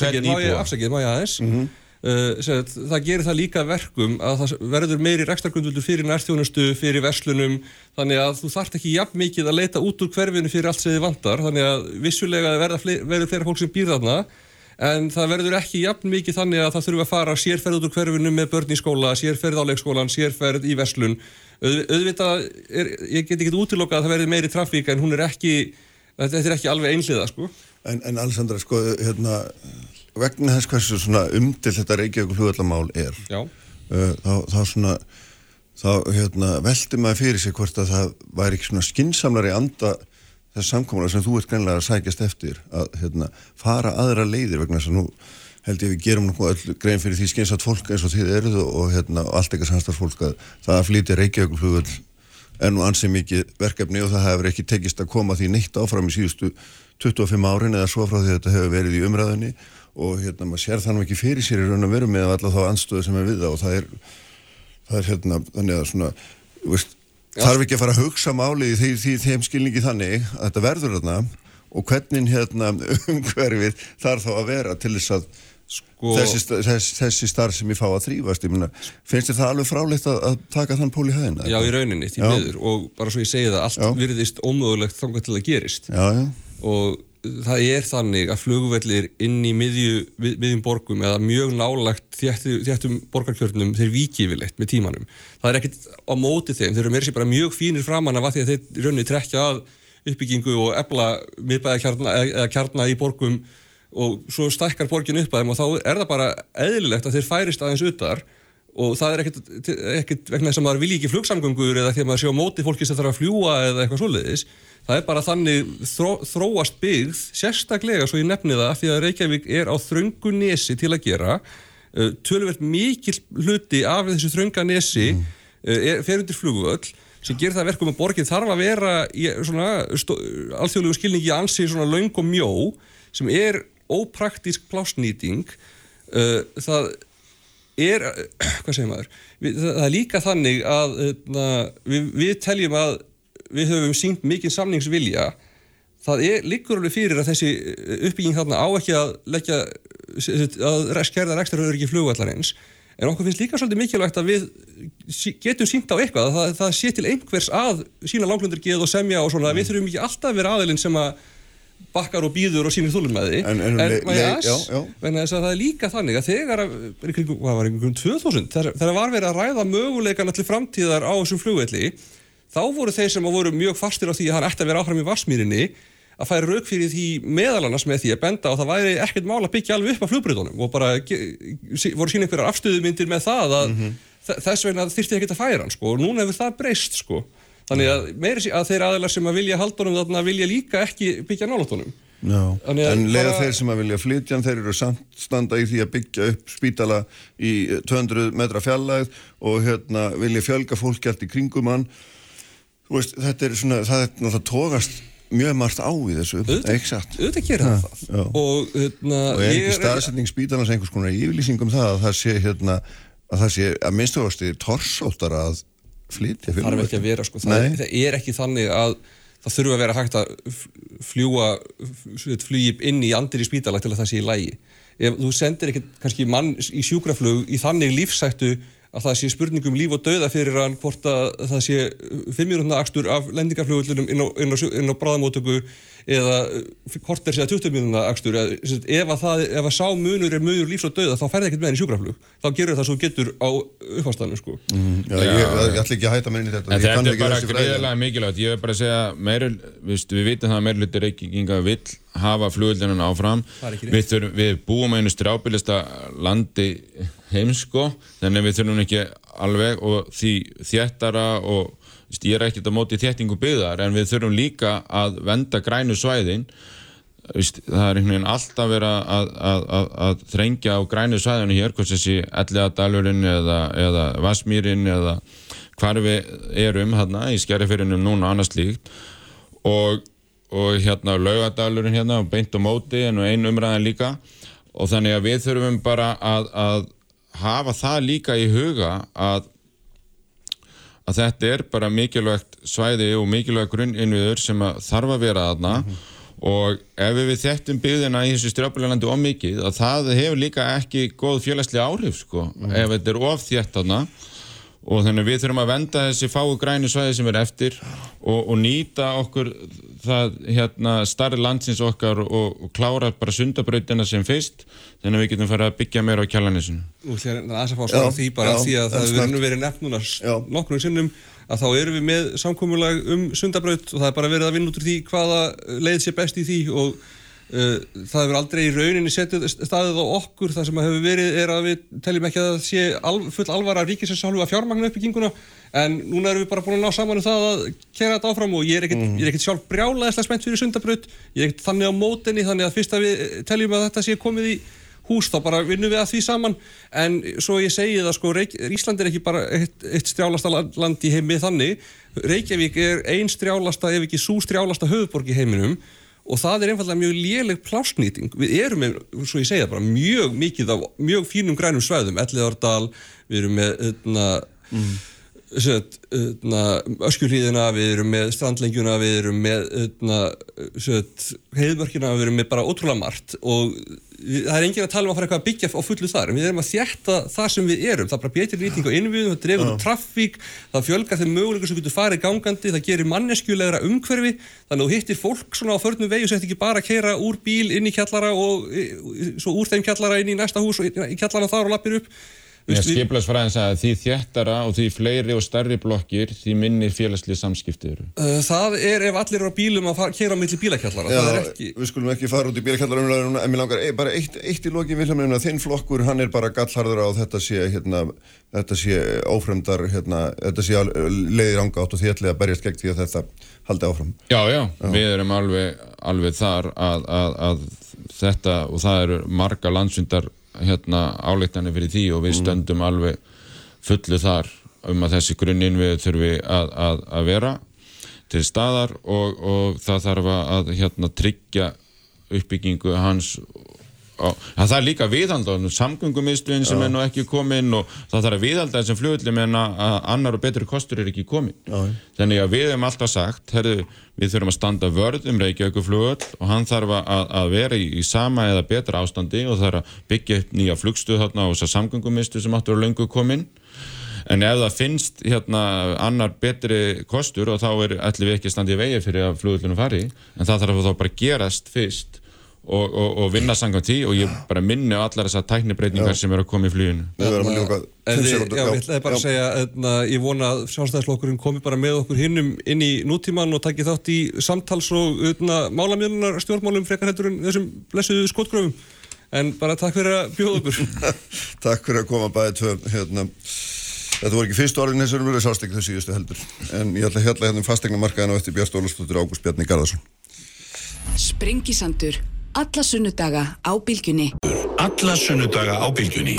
uh, sagt, það gerir það líka verkum að það verður meiri rekstargrundvöldur fyrir nærþjónustu, fyrir verslunum þannig að þú þarft ekki jafn mikið að leita út úr hverfinu fyrir allt sem þið vandar þannig að vissulega verður fleira fólk sem býr þarna en það verður ekki jafn mikið þannig að það þurfa að fara sérferð út úr hverfinu með börn í skóla, sérferð á leikskólan, sérferð í verslun. Auð, auðvitað, er, ég get ekki útilokað að það verði meiri trafík en hún er ekki, þetta er ekki alveg einhliða sko. En, en Alessandra, sko, hérna, vegna þess hversu svona umdill þetta Reykjavík flugvallamál er, uh, þá, þá svona, þá hérna, veldi maður fyrir sig hvort að það væri ekki svona skinsamlari anda þess samkomulega sem þú ert greinlega að sækjast eftir að hérna, fara aðra leiðir vegna þess að nú held ég við gerum öll grein fyrir því skynsat fólk eins og þið eruð og, hérna, allt eitthvað samstarfsfólk að það að flytja Reykjavík flugvall er nú ansið mikið verkefni og það hefur ekki tekist að koma því neitt áfram í síðustu 25 árin eða svo frá því þetta hefur verið í umræðinni og hérna maður sér þannig ekki fyrir sér í raun og veru með alla þá anstöðu sem er við það og það er, það er hérna þannig að svona, veist, þarf ekki að fara að hugsa málið í þeim skilningi þannig að þetta verður þarna og hvernig hérna umhverfið þarf þá að vera til þess að Sko- þessi, sta- þess, þessi starf sem ég fá að þrýfast finnst þér það alveg fráleitt að, að taka þann pól í hæðina? Já, í rauninni, því miður. Og bara svo ég segi það, allt Já. virðist ómögulegt þangað til það gerist. Já, já, og það er þannig að flugvellir inn í miðju, mið- miðjum borgum eða mjög nálagt þéttu, þéttum borgarkjörnum þeir viki yfirleitt með tímanum. Það er ekkit á móti þeim, þeir eru meira sér bara mjög fínir framan af að því að þeir í rauninni trekja að uppbyggingu og ebla miðbæða kjarna, eða kjarna í borgum og svo stækkar borgin upp að þeim og þá er það bara eðlilegt að þeir færist aðeins utar og það er ekkert, ekkert vegna þess að maður vilji ekki flugsamgöngur eða því að maður sé á móti fólki sem þarf að fljúa eða eitthvað svoleiðis það er bara þannig þró, þróast byggð sérstaklega svo ég nefni það því að Reykjavík er á þröngu nesi til að gera. Uh, tölvert mikil hluti af þessu þrönga nesi uh, er, fer undir flugvöll sem gerir það að verkum að borgin þarf að vera í svona alþjóðlegu skilningi ansi svona löng og mjó sem er ópraktísk plásnýting uh, það er, hvað segir maður? Það, er líka þannig að na, við, við teljum að við höfum sínt mikið samningsvilja það er líkur alveg fyrir að þessi uppbygging þarna á ekki að leggja að skerða rekstra ekki flugvallarins en okkur finnst líka svolítið mikilvægt að við getum sínt á eitthvað að það, það sé til einhvers að sína langlundur geð og semja og svona, við þurfum ekki alltaf að vera aðilinn sem að bakkar og býður og sínir þúlum með því En- en aðeins? já, já. Vegna þess að það er líka þannig að þegar hvað var kringum 2000, þegar, var verið að ræða möguleikan allir framtíðar á þessum flugvelli þá voru þeir sem voru mjög fastir á því að hann ætti að vera áfram í varsmýrinni að færa rauk fyrir því meðal annars með því að benda og það væri ekkert mál að byggja alveg upp af flugbreytunum og bara sí- voru sína einhverjar afstöðumyndir með það að þ- þess vegna þyrfti ekkert að færa hann sko og núna hefur það breyst sko. Þannig að, meiri, sé- að þeir aðeinar sem að vilja haldunum þarna vilja líka ekki byggja nálatunum já. En bara- þeir sem að vilja flytja þeir eru samt standa í því að byggja upp spítala í 200 metra fjallæð og hérna vilja fjölga fólki allt í kringum hann veist, þetta er svona, það er náttúrulega tógast mjög margt á í þessu, Auðvitað. auðvitað gerir það það. og, hérna, og er ekki staðsetning spítalans einhvers konar yfirlýsing um það að það sé hérna, að það sé að minnstu ástu torsóttar að flytja þarf ekki að vera sko, það, það er ekki þannig að það þurfa að vera hægt að fljúa f- flugi inn í andir í spítala til að það sé í lægi ef þú sendir ekki kannski mann í sjúkraflug í þannig lífsættu að það sé spurningum líf og dauða fyrir hann hvort að það sé fimmjörnuna akstur af lendingaflugvöldunum inn á, á, á bráðamótöku eða hvort er sér að 20 mínuna akstur ef að, það, ef að sá munur er munur lífs og dauða þá færði ekkert með henni sjúkraflug. Þá gerur það svo getur á upphástanum sko. mm, já, ég, ég, ég ætla ekki að hætta mér inn í þetta. En þetta er bara greiðilega mikilvægt. Ég vil bara segja, meirul, við, við vitum það að meirlutur reykinga vill hafa flugvöldunum áfram. Við, þurfum, við búum einu strábylista landi heimsko þannig við þurfum ekki alveg og því þjættara og ég er ekkert á móti þjættingu byggðar en við þurfum líka að venda grænu svæðin. Það er einhvern veginn alltaf verið að, að, að, að þrengja á grænu svæðinu hér hvort þessi Elliðadalurinn eða, eða Vasmýrin eða hvar við erum hérna í skerjafyrinum núna annars líkt og, og hérna laugadalurinn hérna og beint og móti en einu umræðan líka. Og þannig að við þurfum bara að hafa það líka í huga að að þetta er bara mikilvægt svæði og mikilvægt grunninnviður sem að þarf að vera aðna mm -hmm. og ef við þettum byggðina í þessu strjábulilandi ómikið að það hefur líka ekki góð félagslega áhrif sko, mm -hmm. ef þetta er ofþjætt aðna og þannig við þurfum að venda þessi fáu grænu svæði sem er eftir og, og nýta okkur það hérna starri landsins okkar og, og klára bara sundabrautina sem fyrst þannig að við getum farið að byggja meira á kjallanisinu. Þú ætlum að það er að fá að því bara já, því að það hefur verið nefn núna nokkur sinnum að þá erum við með samkómulag um sundabraut og það er bara verið að vinna út úr því hvaða leið sé best í því og það hefur aldrei í rauninni setið staðið á okkur. Það sem hefur verið er að við teljum ekki að það sé al, full alvara ríkisins hálfu að fjármagna uppbygginguna. En núna erum við bara búin að ná saman um það að kera þetta áfram og ég er ekkert mm. sjálf brjálaðislega spennt fyrir sundabraut. Ég er ekkert þannig á mótenni þannig að fyrst að við teljum að þetta sé komið í hús þá bara vinnum við að því saman. En svo ég segi það sko Ísland er ekki bara eitt, eitt strjálasta land í heimi þannig. Reykjavík er einn strjálasta ef ekki svo strjálasta höfuborg í heiminum og það er einfallega mjög léleg plásnýting við erum með, svo ég segja bara, mjög mikið af mjög fínum grænum svæðum. Elliðardal, við erum með öðna, mm. öskjulíðina, við erum með strandlengjuna, við erum með heiðmörkina, við erum með bara ótrúlega margt. Og það er engin að tala um að fara eitthvað að byggja á fullu þar. En við erum að þjætta það sem við erum. Það er bara betri nýting á innviðum, það drefur um trafík það fjölgar þeim möguleikur sem getur farið gangandi það gerir manneskjulegra umhverfi. Þannig að þú hittir fólk svona á förnum vegi og sett ekki bara að kera úr bíl inn í kjallara og svo úr þeim kjallara inn í næsta hús og í kjallara þar og lappir upp Skiplagsfræðin sagði að því þjættara og því fleiri og starri blokkir því minni félagslið samskipti eru. Uh, það er ef allir eru á bílum að kera á milli bílakjallara. Já, ekki... við skulum ekki fara út í bílakjallara en mér langar e, bara eitt, eitt í lokin vilja með þinn flokkur, hann er bara gallharður á þetta sé, hérna, þetta sé ófremdar, hérna, þetta sé leiðir ángátt og þéttlega berjast gegn því að þetta haldi áfram. Já, já, já. við erum alveg, alveg þar að, að, að þetta og það eru marga landsundar hérna, áleiktanir fyrir því og við mm. stöndum alveg fullu þar um að þessi grunninn við þurfi að, að, að vera til staðar og, og það þarf að hérna, tryggja uppbyggingu hans það er líka viðhald á samgöngumiðstöðin sem er nú ekki komin og það þarf að viðhalda þessum fljóðlum en að annar og betri kostur er ekki komin Já. þannig að við hefum alltaf sagt herru, við þurfum að standa vörð um Reykjavík fljóðl og hann þarf að, að vera í, í sama eða betra ástandi og er að byggja upp nýja flugstuð þarna á þessar samgöngumiðstöð sem áttur að löngu komin. En ef það finnst hérna annar betri kostur og þá er allir við ekki standið í vegi fyrir að fljóðlunum fari en það þarf að þá bara gerast fyrst og, og, og vinna sangam tí og ég bara minni á allar þessar tæknibreitingar sem eru að koma í ljóka Já, ég ætlaði bara að segja að hérna, ég vona að sjálfstæðslokkurinn komi bara með okkur hinnum inn í nútíman og takki þátt í samtals og hérna, málamjölunar stjórnmálum frekar heldur en þessum blessuðu skotgröfum. En bara takk fyrir að bjóða okkur. Takk fyrir að koma bæðið tvö hérna. Þetta voru ekki fyrst orðin þessar umröðu sástekk þau síðustu heldur. En ég ætla að hjalla hérna um fastegna markaðan og eftir Björn Stólustóttur Ágúst Bjarni Garðarsson. Sprengisandur Alla sunnudaga á bylgjunni. Alla sunnudaga á bylgjunni.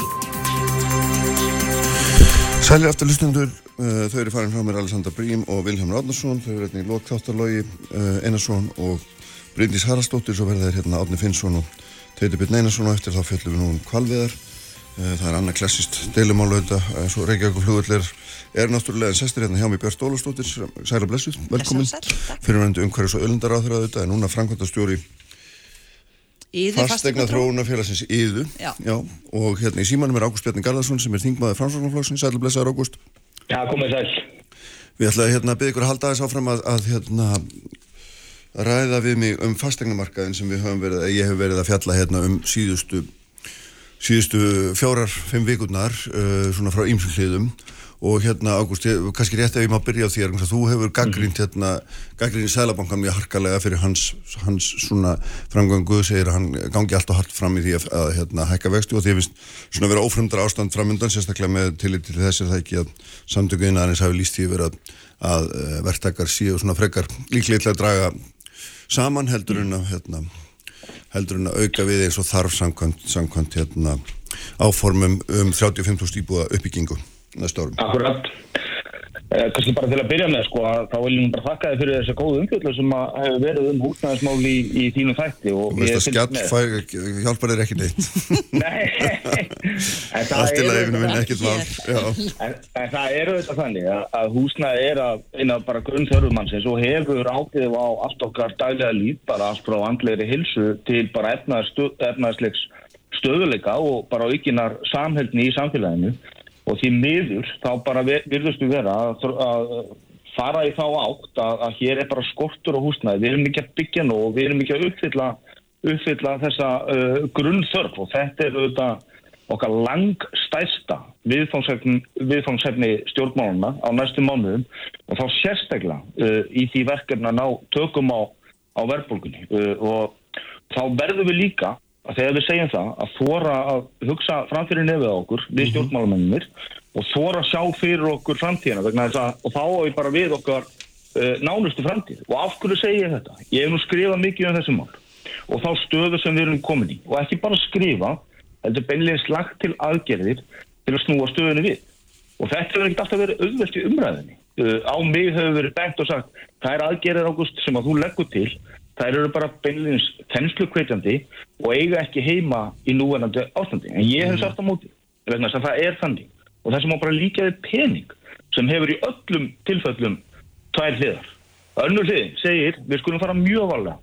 Sæli aftur lustundur, uh, þau eru farin frá mér Alessandra Brím og Vilhelm Ráðnarsson, þau eru hérna í Lókþáttarlógi, uh, Einarsson og Bryndís Haraldsdóttir, svo verða þeir hérna Átni Finnsson og Teitur Byrn Einarsson og eftir þá fjöldum við nú um kvalviðar. Uh, það er annað klassist deilumál auðvitað, uh, svo Reykjavík flugullir er náttúrulega en sestir hérna hjá mig Björn Stólastóttir, sæla blessuð, velkomin, fyrirvendu umhverjus og öllundar á þeirra auðvitað, en núna framkvæmtastjóri Yðu fastegna þróunafélagsins Yðu Já. og hérna í símanum er Ágúst Bjarni Garðarsson sem er þingmaður framsvonarflokksins, sælu blessaður Ágúst. Já, komið sæl. Við ætlaði hérna að byggja ykkur að halda þess áfram að, að hérna ræða við mig um fastegnamarkaðin sem við höfum verið, ég hef verið að fjalla hérna um síðustu síðustu fjórar, fimm vikurnar uh, svona frá ýmsum hliðum og hérna Ágúst, kannski rétt ef ég má byrja á þér þú hefur gaggrínt hérna gaggrínt í Sælabankan mjög harkalega fyrir hans, hans svona framgöngu segir að hann gangi alltaf hart fram í því að, að hérna hækka vexti og því að finnst svona vera ófremdra ástand framundan sérstaklega með tillit til þess er það ekki að samtöku innanins hafi líst því verið að, að uh, verktakar séu svona frekar líklega til að draga saman heldur en að hérna heldur en að auka við eins og þarf samkvæmt, samkvæmt hérna, áformum um 35.000 íbúða uppbyggingu næsta árum. Akkurat. Eh, kannski bara til að byrja með, sko, að þá vil ég nú bara þakka þið fyrir þessa góðu umfjöldu sem að hefur verið um húsnæðismál í, í þínum þætti. Og Og veist að skjall hjálpar þér ekki neitt. Nei, Allt í eru- lagi, minn, ekkert. Já. En, það er auðvitað þannig að, að húsnæði er að eina bara grunn þörfumannsins og hefur áhrif á allt okkar daglega líf, bara allt frá andlegri hilsu til bara efnaðsleiks stöðuleika og bara aukinar samhældni í samfélaginu og því miður þá bara virðustu vera að, að fara í þá átt að, að hér er bara skortur á húsnæði, við erum ekki að byggja nú og við erum ekki að uppfylla, uppfylla þessa uh, grunnþörf. Og þetta er auðvitað okkar langstæsta viðfangsefni stjórnmáluna á næstu mánuðum. Og þá sérstaklega uh, í því verkefni að ná tökum á, á verðbólgunni. Uh, og þá verðum við líka að þegar við segjum það að þóra að hugsa framfyrir nefið á okkur við stjórnmálamennir og þóra að sjá fyrir okkur framtíðina vegna þess að og þá á ég bara við okkar uh, nánustu framtíð. Og af hverju segi ég þetta? Ég hef nú skrifað mikið um þessi mál og þá stöðu sem við erum komin í. Og ekki bara skrifa heldur beinlega slagt til aðgerðir til að snúa stöðunni við. Og þetta hefur ekkert alltaf verið auðvelt í umræðinni uh, á mig hefur verið bent og sagt það er aðgerðir águst sem að þú leggur til það eru bara beinlega þenslu kveitjandi og eiga ekki heima í núverandi ástandi en ég hef sagt á móti vegna þess að það er þannig og það sem á bara líka við pening sem hefur í öllum tilfellum tvær hliðar önnur hliðin segir við skulum fara mjög varlega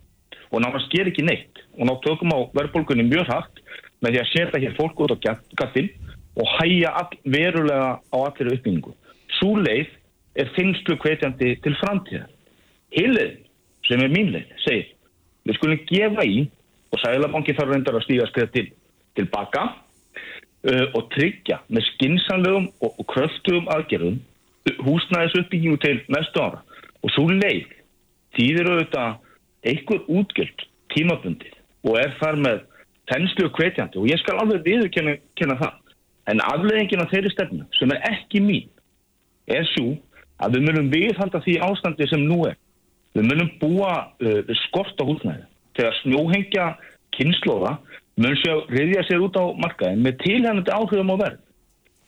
og náttúrulega sker ekki neitt og ná tökum á verðbólgunni mjög hratt með því að setja hér fólk út á gattin og hæja all, verulega á allir uppbyggingu. Sú leið er þingslu hvetjandi til framtíðar. Hilleðin, sem er mín leið, segir við skulum gefa í og Sælabanki þarf reyndar að stíga skriða til, tilbaka uh, og tryggja með skinsanlegum og, og kröftugum aðgerðum húsnæðis uppbyggingu til næstu ára. Og svo leið þýðir auðvitað einhver útgjöld tímabundið og er þar með þenslu og hvetjandi. Og ég skal alveg viðurkenna það. En afleðingin af þeirri stefnu sem er ekki mín er svo að við munum viðhalda því ástandi sem nú er við munum búa uh, skort á húsnæði þegar snjóhengja kynnslóða mun sjá riðja sér út á markaðin með tilhænandi áhrifum á verð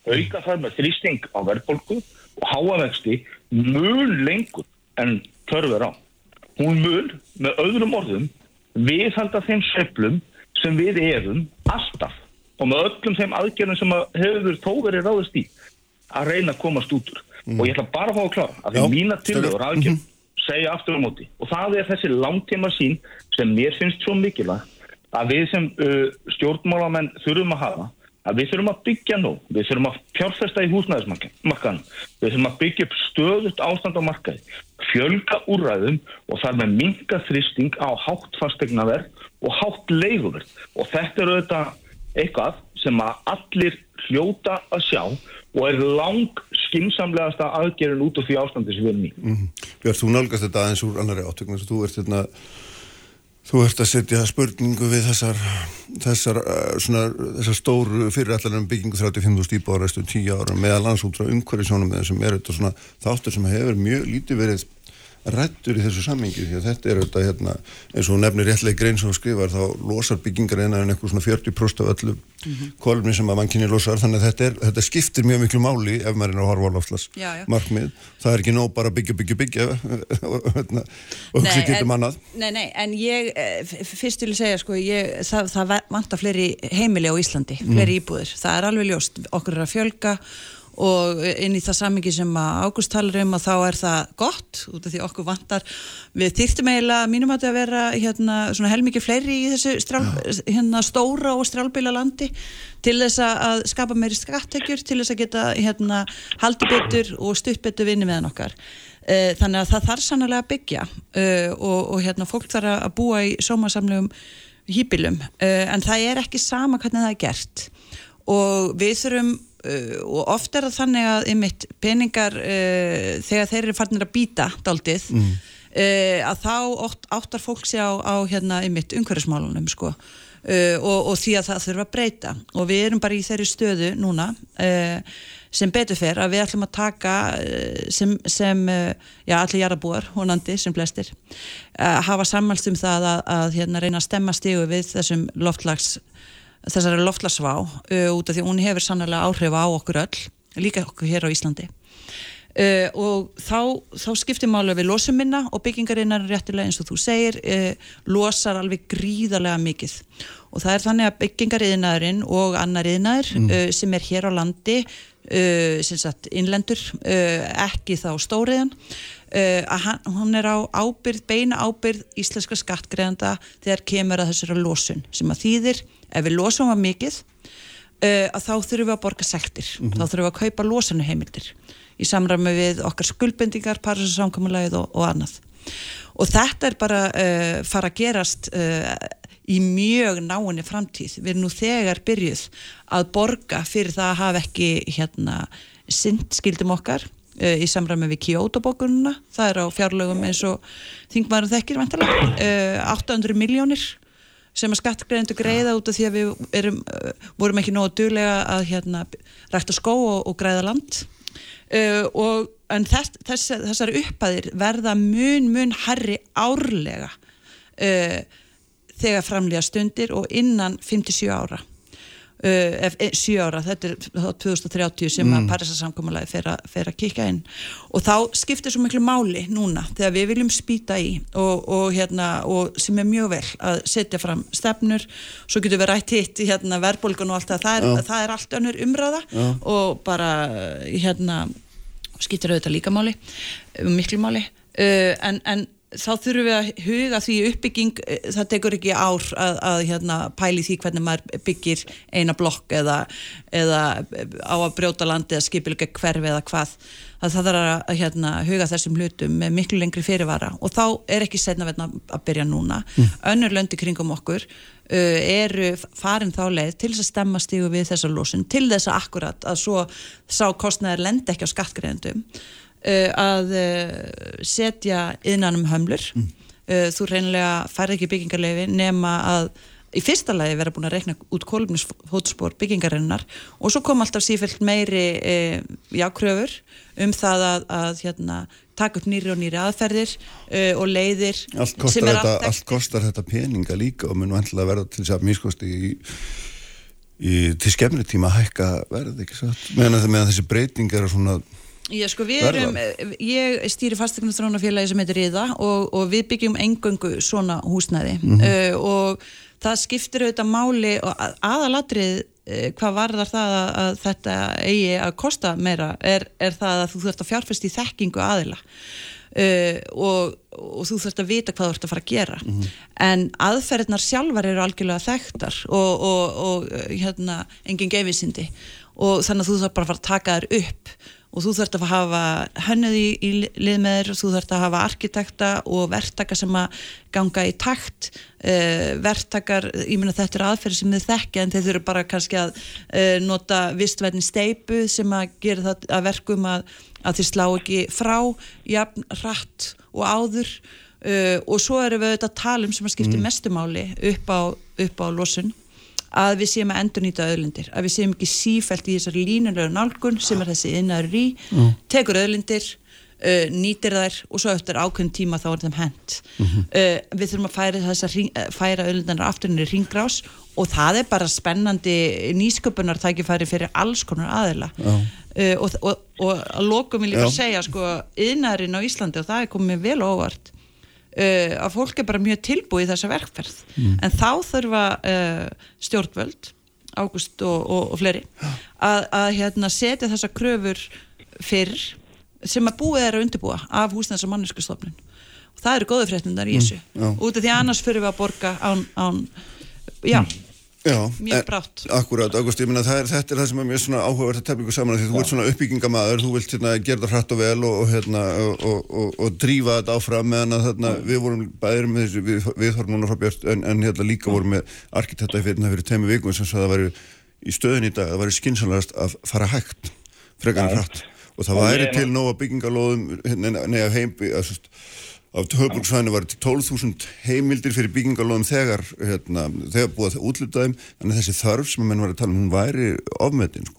auka þar með þrýsting á verðbólku og háavexti mun lengur en törfur á. Hún mun með öðrum orðum viðhalda þeim sveiflum sem við erum alltaf og með öllum þeim aðgerðum sem að hefur þó verið ráðist í að reyna að komast út úr. Og ég ætla bara að fá að klára að því mína tillögur stöðugt. aðgerð segja aftur á móti. Og það er þessi langtíma sín sem mér finnst svo mikilvægt að við sem uh, stjórnmálamenn þurfum að hafa að við þurfum að byggja nú, við þurfum að fjárfesta í húsnæðismarkan, við þurfum að byggja upp stöðut ástand á markaði, fjölga úrræðum og þar með minga þrýsting á hátt fastegnaverð og hátt leiguverð. Og þetta er auðvitað eitthvað sem að allir hljóta að sjá og er lang skinsamlegasta aðgerðin út af því ástandi sem við erum í. Björn, þú nálgast þetta aðeins úr annari átöknum þess að þú ert hérna Þú ert að setja spurningu við þessar, þessar, uh, svona, þessar stóru fyrirætlanum byggingu 35.000 íbúar næstu 10 ára meðal lands út frá umhverju sjónum með þessum er þetta svona þáttur sem hefur mjög lítið verið rættur í þessu sammingi því að þetta er þetta hérna eins og nefnir réttlega grein sem hún skrifar þá losar byggingar einan en eitthvað svona 40% af öllu mm kolumni sem að mannkynni losar. Þannig að þetta, er, þetta skiptir mjög miklu máli ef maður er á já. markmið það er ekki nóg bara byggja, byggja, byggja og hérna, og hugsa Nei, getum en- annað. Nei, nei, en ég, eh, fyrst vil segja, sko, ég, það, það vantar fleiri heimili á Íslandi, fleiri íbúðir. Það er alveg ljóst, okkur er að fjölga og inn í það samingi sem að Ágúst talar um að þá er það gott út af því okkur vantar. Við þyrftum eiginlega mínum að þetta að vera hérna, svona helmikið fleiri í þessu strál, hérna, stóra og strálbíla landi til þess að skapa meiri skattekjur til þess að geta hérna, haldi betur og stutt betur vinni meðan okkar. Eh, þannig að það þarf sannlega að byggja uh, og, og hérna fólk þarf að búa í sómasamlegum hýpilum uh, en það er ekki sama hvernig það er gert. Og við þurfum uh, og oft er það þannig að ymitt peningar þegar þeir eru farnir að býta daldið mm. að þá ótt, áttar fólk sig á, á hérna umhverfismálunum sko og, og því að það þurfa að breyta og við erum bara í þeirri stöðu núna sem betur fer að við ætlum að taka sem, sem já, allir jarabúar, honandi sem flestir að hafa sammælst um það að, að hérna, reyna að stemma stígu við þessum loftlags þessari loftlagsvá uh, út af því hún hefur sannlega áhrif á okkur öll líka okkur hér á Íslandi uh, og þá, þá skiptir málu við losum minna og byggingarinnar réttilega eins og þú segir uh, losar alveg gríðarlega mikið og það er þannig að byggingariðnaðurinn og annariðnaður mm. sem er hér á landi Uh, sagt, innlendur uh, ekki þá stóriðan uh, að hann, hún er á ábyrð, beina ábyrð íslenska skattgreðanda þegar kemur að þessara losun sem að þýðir, ef við losum að mikið uh, að þá þurfum við að borga sektir, mm -hmm. þá þurfum við að kaupa losanu heimildir í samræmi við okkar skuldbendingar, parasásamkomulegið og, og annað og þetta er bara uh, fara að gerast uh, í mjög náinni framtíð. Við erum nú þegar byrjuð að borga fyrir það að hafa ekki hérna synd skildum okkar í samræmi við Kyoto-bókununa. Það er á fjárlögum eins og þingmaður þekkir vantilega. Uh, 800 miljónir sem að skattgreðendur greiða út af því að við erum, uh, vorum ekki nógu duglega að hérna rækta skó og, og greiða land. Og, en þess, þess, þessar uppaðir verða mun, mun herri árlega þegar framlega stundir og innan 57 ára uh, ef 7 eh, ára, þetta er 2030 sem mm. að Parísasamkommulagi fer, fer að kika inn. Og þá skiptir svo miklu máli núna þegar við viljum spýta í og, og, hérna, og sem er mjög vel að setja fram stefnur, svo getur við rætt hitt hérna, verðbólgun og allt það, það er, það er allt önnur umræða Já. og bara hérna skiptir auðvitað líka máli, miklu máli. Uh, en, en þá þurfum við að huga því uppbygging eh, það tekur ekki ár að, að hérna, pæli því hvernig maður byggir eina blokk eða, eða á að brjóta landi eða skipilga hverfi eða hvað. Að það þarf að hérna, huga þessum hlutum með miklu lengri fyrirvara. Og þá er ekki setna verðna að byrja núna. Mm. önnur löndi kringum okkur uh, eru farin þá leið til þess að stemma stígu við þessa lósun til þess að akkurat að svo sá kostnæðar lendi ekki á skattgreðendum að uh, setja innanum hömlur. Mm. uh, þú reynilega fær ekki byggingarleifi nema að í fyrsta lagi vera búin að rekna út kolumnisfótspór byggingarinnar og svo kom alltaf sífælt meiri jákröfur um það að, að hérna, taka upp nýri og nýri aðferðir og leiðir allt kostar, þetta, allt kostar þetta peninga líka og mun vantilega verða til þess að mískosti í Í, til skemmri tíma hækka verð meðan, meðan þessi breyting er svona Já, sko, erum, ég stýri fastegna þrónafélagi sem heitir Ríða og, og við byggjum engöngu svona húsnæði. Mm -hmm. uh, og það skiptir auðvitað máli og aðalatrið uh, hvað varðar það að, að þetta eigi að kosta meira er, er það að þú þurft að fjárfæst í þekkingu aðila. Uh, og, og þú þurft að vita hvað þú ert að fara að gera. Mm -hmm. en aðferðnar sjálfar eru algjörlega þekktar og, og hérna, enginn gefisindi og þannig að þú þarf bara að fara að taka þér upp og þú þurft að hafa hönnuð í, í liðmeður, þú þurft að hafa arkitekta og verktaka sem að ganga í takt. Uh, verktakar, ég minna þetta er aðferð sem þið þekkja en þeir þurfu bara kannski að uh, nota vistverðin steipu sem að gera það að verkum að, að þið slá ekki frá jafn, rætt og áður. Uh, og svo eru við auðvitað að tala um sem að skipti mm. mestumáli upp á, á losun að við séum að endur nýta öðlindir, að við séum ekki sífælt í þessari línulegu nálgun sem er þessi innar í, mm. tekur öðlindir uh, nýtir þær og svo eftir ákveðin tíma þá er þeim hend mm -hmm. uh, við þurfum að færa þessar uh, færa öðlindarnar afturinn í ringrás og það er bara spennandi nýsköpunar tækifæri fyrir alls konar aðila. Uh, og, og, og að lokum vil ég bara segja sko, innarinn á Íslandi og það er komið vel óvart Uh, að fólk er bara mjög tilbúið þessa verkferð. Mm. en þá þurfa uh, stjórnvöld Ágúst og, og, og fleiri að, að hérna, setja þessa kröfur fyrr sem að búið er að undirbúa af húsnæðs og manneskustofnun og það eru góðu fréttundar í þessu. Mm, út af því annars fyrir við að borga án, án já, Já, Mjög brátt. Akkurat, Ágúst, ég það er, þetta er það sem er mjög svona áhugavert að tefningu saman því þú ert svona uppbyggingamæður, þú vilt hérna, gera það hratt og vel og, hérna, og, og, og, drífa þetta áfram meðan að þarna, við vorum bæðir með þessu, við, við þarfum núna frá Björn en, en hérna líka vorum með arkitekta fyrir, fyrir teimu vikum sem sagði að það væri í stöðin í dag, að það væri skynsanlegast að fara hægt, frekar en hratt. Og það væri til nóga byggingalóðum hérna, nei, af heim, að, af höfbruksvæðinu var til 12.000 heimildir fyrir byggingalóðum þegar, hérna, þegar búið að útluta þeim að þessi þörf sem að menn var að tala um hún væri ofmetin sko.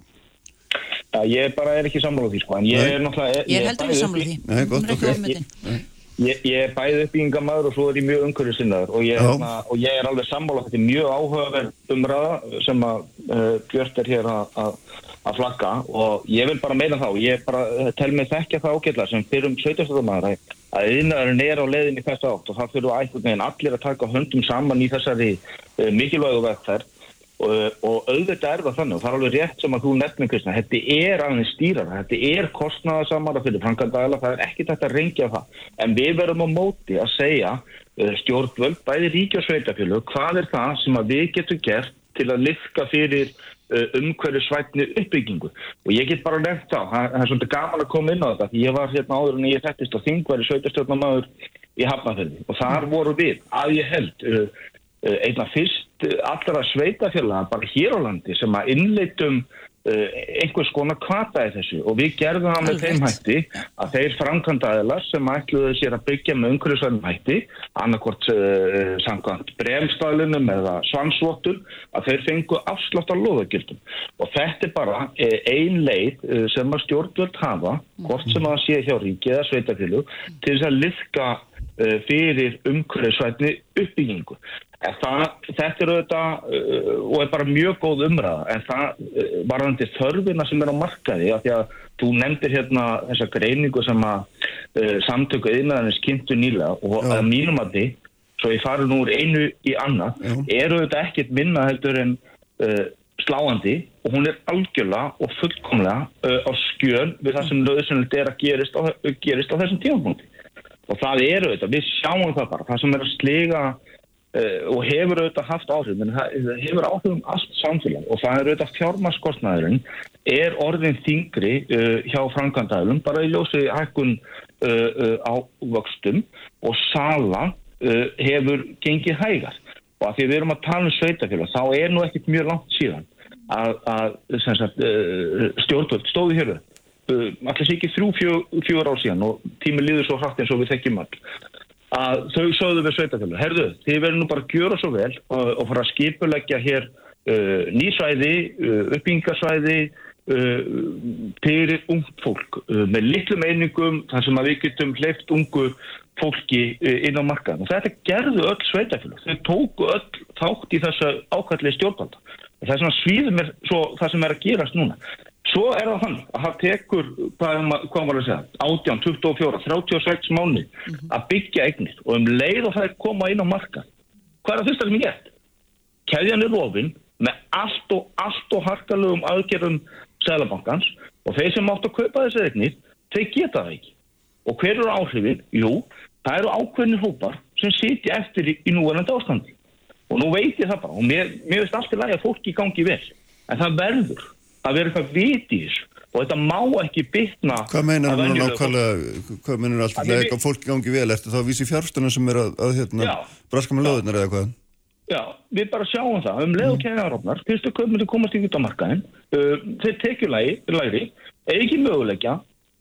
Já, ég bara er ekki sammála því sko, en ég Nei. er náttúrulega... ég er heldur samla í- því Nei, gott, ekki ok. Ég, ég er bæði uppbyggingamæður og svo er ég mjög umhverfisinnar og, ég, Já. hérna, og ég er alveg sammála þetta er mjög áhugaverð umræða sem að uh, Björn er hér að- að að flagga og ég vil bara meina þá ég bara uh, tel mig þekkja það ágætla sem fyrir um sveitastöðumæður að yðnaðurinn er á leiðin í þessu átt og það fyrir einhvern veginn allir að taka höndum saman í þessari uh, mikilvægu vegferð. Og, og auðvitað er það þannig og það er alveg rétt sem að þú nefnir Kristna, þetta er aðeins stýrara, þetta er kostnaðasamara fyrir framkvæmdaðala, það er ekki þetta að rengja það, en við verum á móti að segja uh, stjórnvöld, bæði ríki og sveitafjölu, hvað er það sem að við getum gert til að liðka fyrir uh, umhverju svætni uppbyggingu. Og ég get bara nefnt á, það, er svolítið gaman að koma inn á þetta, því ég var hérna áður en ég þettist á þingværi sveitastjórnamaður í Hafnarfjörði og þar voru við, að ég held uh, uh, einna fyrst allra sveitafélaga bara hér á landi sem að innleitum einhvers konar kvataði þessu og við gerðum það með Alveg. þeim hætti að þeir framkvæmdaðilar sem ætluðu sér að byggja með umhverfisvæðum hætti annarkvort uh, samkvæmt bremstæðlunum eða svansvottur að þeir fengu afslátt af loðagildum og þetta er bara uh, ein leið uh, sem að stjórnvöld hafa hvort sem að sé hjá ríki eða sveitafélag til þess að liðka fyrir umhverfisvætni uppbyggingu. Það, þetta er auðvitað uh, og er bara mjög góð umræða en það uh, varðandi þörfina sem er á markaði af því að þú nefndir hérna þessa greiningu sem að uh, samtöku yðnaðarins kynntu nýlega og Já. að mínum að því svo ég fari nú úr einu í annað Já. er auðvitað ekkert minna heldur en uh, sláandi og hún er algjörlega og fullkomlega uh, á skjön við það sem löðsynlegt er að gerist á, gerist á þessum tímapunkti og það er auðvitað, við sjáum það bara það sem er að sliga og hefur auðvitað haft áhrif en það hefur áhrif um allt samfélag og það er auðvitað fjármaskostnaðurinn er orðin þingri uh, hjá framkvæmdæðlum bara í ljósi hækkun uh, á vöxtum og sala uh, hefur gengið hægar. Og að því við erum að tala um sveitafélag þá er nú ekkit mjög langt síðan að, að stjórnvöld stóðu hér allir sé ekki þrjú, fjö, fjögur ár síðan og tími líður svo hratt eins og við þekkjum all að þau sögðu við sveitafjölu herðu, þið verður nú bara að gjöra svo vel og, og fara að skipuleggja hér uh, nýsvæði, uh, uppbyggingasvæði uh, fyrir ungt fólk uh, með litlum einingum þar sem að við getum hleyft ungu fólki uh, inn á markaðan og þetta gerðu öll sveitafjölu þau tóku öll þátt í þessu ákvæðlega stjórnvalda. Það er svona svíður mér svo það sem er að gerast núna Svo er það þannig að það tekur, hvað, ma- hvað var að segja, 18, 24, 36 mánu að byggja eignir og um leið og það er koma inn á markað. Hvað er það fyrsta sem ég gert? Keðjan er rofin með allt og, allt og harkalögum aðgerðum Sælabankans og þeir sem áttu að kaupa þessi eignir, þeir geta það ekki. Og hver eru áhrifin? Jú, það eru ákveðnir hópar sem sitja eftir í, í núverandi ástandi. Og nú veit ég það bara og mér, mér veist allt í lagi að fólki gangi vel. En það verður að vera eitthvað vit í þessu og þetta má ekki bytna Hvað meinar að hann venjulegu nákvæmlega, hvað meinar alltaf Að eitthvað fólki gangi vel, ertu þá að vísi fjárstuna sem er að, að hérna, braska með löðunar eða hvað? Já, við bara sjáum það, um leið og kæðarofnar, fyrstu kaupmyndu komast ekki út á markaðin, uh, þeir tekju læri, ekki möguleikja,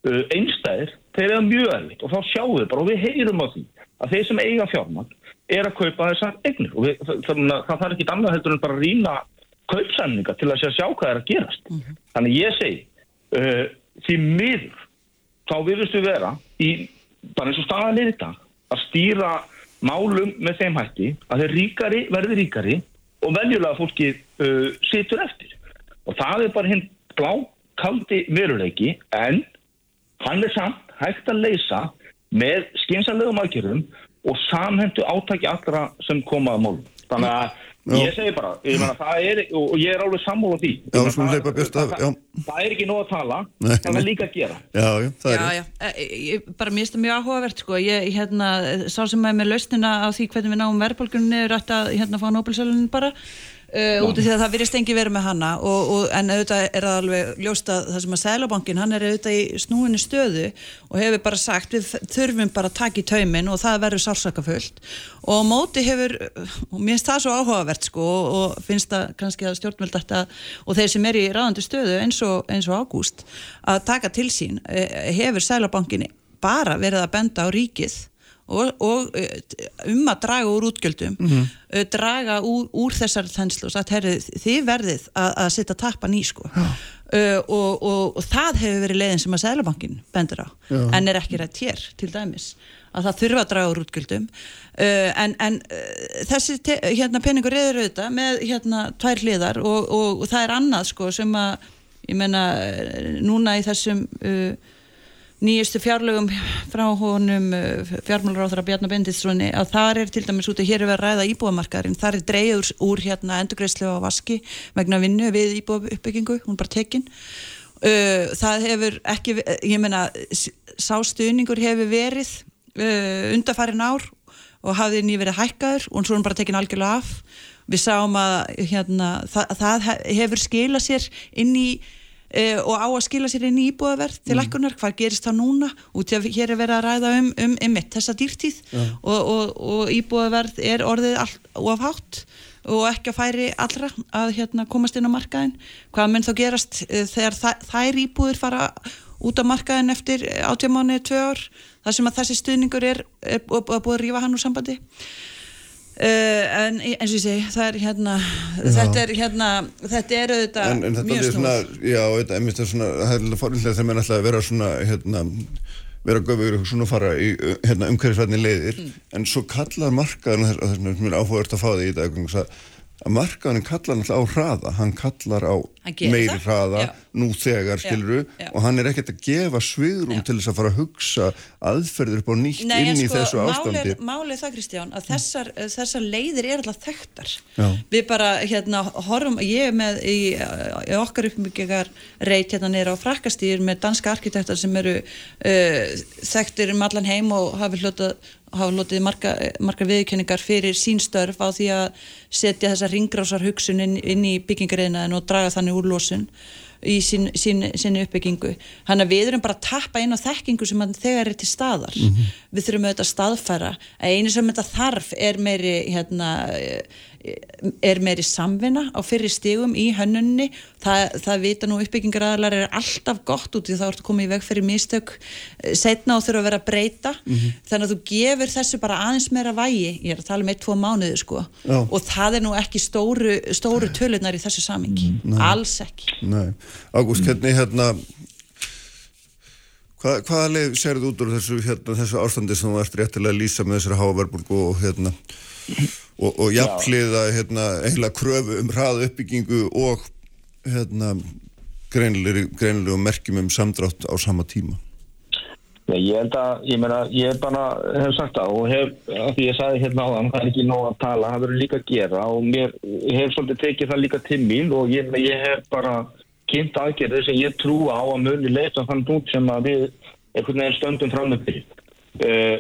uh, einstæðir, þeir eru mjög erfitt og þá sjáum við bara og við heyrum á því að þeir sem eiga fjármagn er að kaupa þessar eignir. Og við, það, það, það þarf ekki annað heldur en bara að rýna kaupsamninga til að sjá, sjá hvað er að gerast. Þannig ég segi, uh, því miður, þá virðust við vera í, bara eins og staðan er dag, að stýra málum með þeim hætti að þeir ríkari verði ríkari og veljulega fólki uh, situr eftir. Og það er bara hinn blákaldi veruleiki en hann er samt hægt að leysa með skynsanlegum aðgerðum og samhendu átaki allra sem koma að málum. Þannig að Ég segi bara, ég meina, það er, og ég er alveg sammála því. Já, meina, það- hleypa Björt af- það- já. Það er ekki nóg að tala, Nei, það er líka að gera. Já, já, það er Já, já, ég, bara mér finnst það mjög áhugavert sko, ég, hérna, sá sem er með lausnina á því hvernig við náum verðbólgunni er að hérna fá Nobel-sölun bara uh, út af því að það virðist engi verið með hana og, og, en auðvitað er það alveg ljóst að það sem að Sælabankin, hann er auðvitað í snúinu stöðu og hefur bara sagt við þurfum bara að taka í taumin og það verður sársakafullt. Og móti hefur, og mér finnst það svo áhugavert sko og, finnst það kannski að stjórnvöld þetta og þeir sem er í ráðandi stöðu eins og, eins og ágúst að taka til sín eh, hefur Sælabankinni bara verið að benda á ríkið og, og eh, um að draga úr útgjöldum mm draga úr, úr þessar þenslu og sagt, herri, þið verðið að, að setja tappan í sko. Uh, og, og, og það hefur verið leiðin sem að Sælabankin bendur á, en er ekki rætt hér til dæmis, að það þurfa að draga úr útgjöldum. Uh, en, en uh, þessi hérna peningur reyður auðvitað með hérna tvær hliðar og, það er annað sko sem að ég menna núna í þessum nýjustu fjárlögum frá honum fjármálaráþara Bjarnar Benditssoni að þar er til dæmis út að hér er verið að ræða íbúðamarkaðurinn, þar er dreigður úr hérna endurgreislu á vaski vegna vinnu við íbúðauppbyggingu, hún bara tekin. Uh, það hefur ekki ég meina, sá stuðningur hefur verið uh, undarfærin ár og hafði nýverið hækkaður og svo er hún bara tekin algjörlega af. Við sáum að hérna, það, það hefur skilað sér inn í Uh, og á að skila sér inn í íbúðaverð til lækkunar, hvað gerist það núna? Út að hér er verið að ræða um, um, um þessa dýrtíð. Og, og, og íbúðaverð er orðið of hátt og ekki að færi allra að hérna, komast inn á markaðin hvað mun þá gerast uh, þegar þær íbúðir fara út á markaðin eftir átjámáni, tvö ár? Þar sem að þessi stuðningur er, er, er búið að rífa hann úr sambandi en eins og ég segi það er hérna þetta er hérna þetta er auðvitað en, en þetta mjög svona, snúð já, þetta er mjög svona það er fórlega þegar maður ætlaði að vera svona hérna, vera göfur og svona fara í hérna, umhverfisvætni leiðir. Mm. en svo kallar markaðan þess vegna er áhugavert að fá því í dag að, að markaðan kallar náttúrulega á hraða. Hann kallar á Hann meiri það, hraða já. nú þegar skiluru og hann er ekkert að gefa svigrum Já. til þess að fara að hugsa aðferðir upp á nýtt Nei, inn í sko, þessu ástandi. málið það Kristján að þessar, þessar leiðir er alltaf þekktar. Já. við bara hérna horfum, ég er með í, í okkar uppbyggingar reit hérna nýra á frakkastýr með danska arkitektar sem eru uh, þekktir um allan heim og hafi hlutað hafa lotið marga, margar viðkenningar fyrir sínstörf á því að setja þessa ringrásar hugsun inn, inn í byggingariðnaðin og draga þannig úr losun í sín, sín, sinni uppbyggingu. Hann að við erum bara að tappa inn á þekkingu sem þegar er til staðar. Við þurfum auðvitað að staðfæra að einu sem þetta þarf er meiri hérna, er meiri samvinna á fyrri stigum í hönnunni. Það, það vita nú uppbyggingaraðalar er alltaf gott út því þá ertu komið í veg fyrir mistök setna og þurfa að vera að breyta. Þannig að þú gefur þessu bara aðeins meira vægi, ég er að tala um eitt, tvo mánuði sko. Já. og það er nú ekki stóru, stóru tölunar í þessu samingi alls ekki. Ágúst, hvernig hérna hvað, hvaða leið sérðu út úr þessu, hérna, þessu ástandi sem þú ert réttilega að lýsa með þessari háverburgu og hérna og, og jafnliða hérna eiginlega kröfu um hraða uppbyggingu og hérna greinilegu merkjum um samdrátt á sama tíma Já, ég held að, ég meina, ég bara hef sagt það og hef, af því ég sagði hérna á þann, það er ekki nóg að tala, það verður líka að gera og mér, hef svolítið tekið það líka til mín og ég, ég hef bara kynnt aðgerðið sem ég trú á að muni leita þann út sem að við einhvern veginn stöndum fram með fyrir. Uh,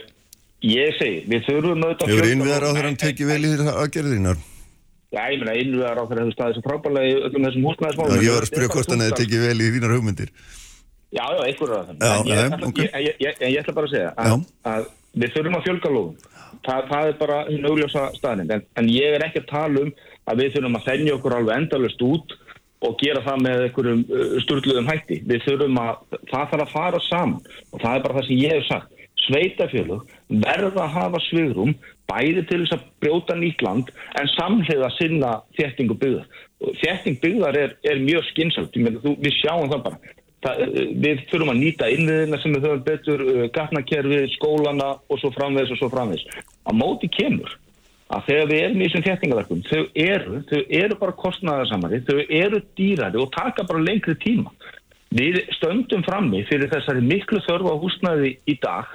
ég segi, við þurfum auðvitað Hefur innviðar á þeirra tekið vel í þeirra aðgerðinar? Já, ég meina, innviðar á þeirra hefur staðið svo frábælega í öllum þessum Já, húsnæðismálum. ég var að spyrja hvort hann hefði tekið vel í þínar hugmyndir Já, já, einhverju af. Já, En ég, ætla- bara að segja Já. að, að við þurfum að fjölga lóðum. Það, það er bara hinn augljósa staðnind. En, en ég er ekki að tala um að við þurfum að þennja okkur alveg endalust út og gera það með einhverjum uh, sturgluðum hætti. Við þurfum að, það þarf að fara saman og það er bara það sem ég hef sagt. Sveitafjölug verða að hafa svigrum bæði til þess að brjóta nýtt land en samhliða að sinna þéttingu byggðar. Og Þétting byggðar er, er mjög skynsalt, við sjáum það bara. Það, við þurfum að nýta innviðina sem við höfum betur, uh, gatnakerfið, skólana og svo framvegis og svo framvegis. Á móti kemur að þegar við erum í þessum þéttingaverkum, þau eru, þau eru bara kostnæðarsamari, þau eru dýrari og taka bara lengri tíma. Við stöndum frammi fyrir þessari miklu þörfa á húsnæði í dag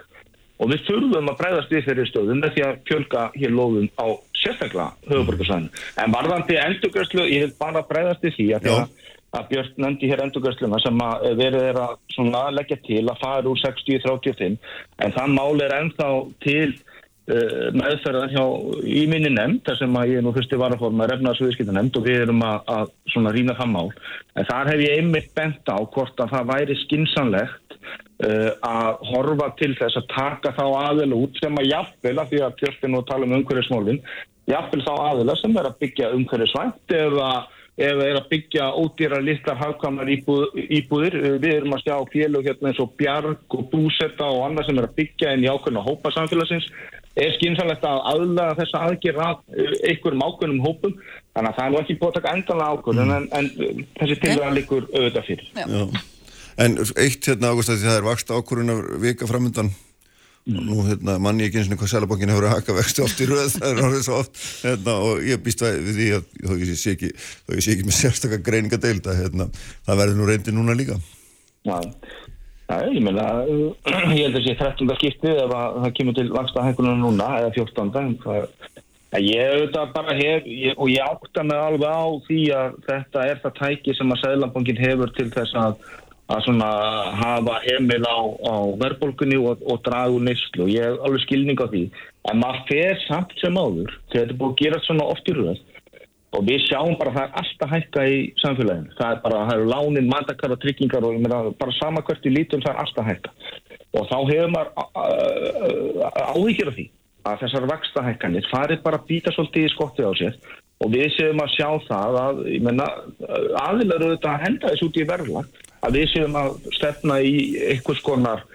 og við þurfum að bregðast við þeirri stöðum með því að fjölga hér lóðum á sérstaklega höfuborgarsvæðinu. En varðandi endurgjörslu, ég vil bara breyðast í því að, að, Björn nefndi hér endurgjörsluna sem að verið er að leggja til að fara úr 60-35 en það mál er ennþá til uh, meðferðar hjá í minni nefnd þar sem að ég nú fyrsti varaform að refna þessu viðskipta nefnd og við erum að, að rýna það mál. En þar hef ég einmitt bent á hvort að það væri skinsanlegt uh, að horfa til þess að taka þá aðeila út sem að jafnvel að því að Björn nú tala um umhverfismólinn jafnvel þá aðeila sem er að byggja umhverfisvænt eða það er að byggja ódýra litlar hafkamnar íbúð, íbúðir. Við erum að sjá félög hérna eins og bjarg og búsetta og annað sem er að byggja inn í ákveðna hópa samfélagsins. Er skynsalegt að aðlaga þessa aðgjör að einhverjum ákveðnum hópum. Þannig að það er nú ekki búið að taka endanlega ákveðin en, en, en þessi tilvæðan líkur auðvitað fyrir. Já. En eitt hérna águst að það er vaksta ákvörunar vika framöndan og nú hérna, mann ég ekki eins og hvað Sælabankin hefur að haka vexti oft í röð það er orðið svo oft hérna, og ég býst við því að þó ég sé ekki, ég sé ekki með sérstaklega greininga deilda hérna, það verður nú reyndi núna líka Já, Já ég meina ég held að sé 13. skiptið ef að það kemur til vaksta hækunar núna eða 14. Það, ég auðvitað bara hef ég, og ég átta mig alveg á því að þetta er það tæki sem að Sælabankin hefur til þess að að svona hafa heimil á, á verðbólkunni og, og draga úr neyslu. Og ég hef alveg skilning á því. En maður fer samt sem áður þegar þetta er búið að gera svona oft í röð og við sjáum bara að það er alltaf hækka í samfélaginu, það er bara, það eru lánin mandakar og tryggingar og bara sama hvert í lítum það er alltaf hækka. Og þá hefur maður áhyggjur af því að þessar vakstahækkanir farið bara að býta svolítið í skotti á sér og við séum að sjá það að, ég menna, aðilar eru þetta að henda þessu út í verðlag að við séum að stefna í einhvers konar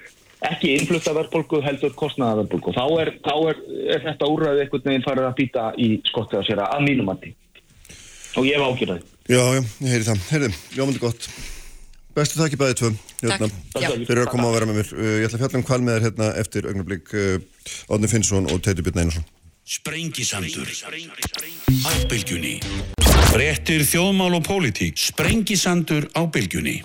ekki innflutta verðbólgu heldur kostnæðaverðbólgu. Þá, er, þá er, er þetta úrræðið einhvern veginn farið að býta í skottið á sér að mínumandi. Og ég hef ágjörðið. Já, já, ég heyri það. Heyrði, ljómandi gott. Bestu þakki bæðið tvö. Hérna, fyrir að koma að vera með mér. Ég ætla að fjalla um kval með þér hérna eftir augnablík Átni Finnsson og Teitur Björn Einarsson. Sprengisandur. Á bylgjunni. Brettir þjóðmál og pólitík. Sprengisandur á bylgjunni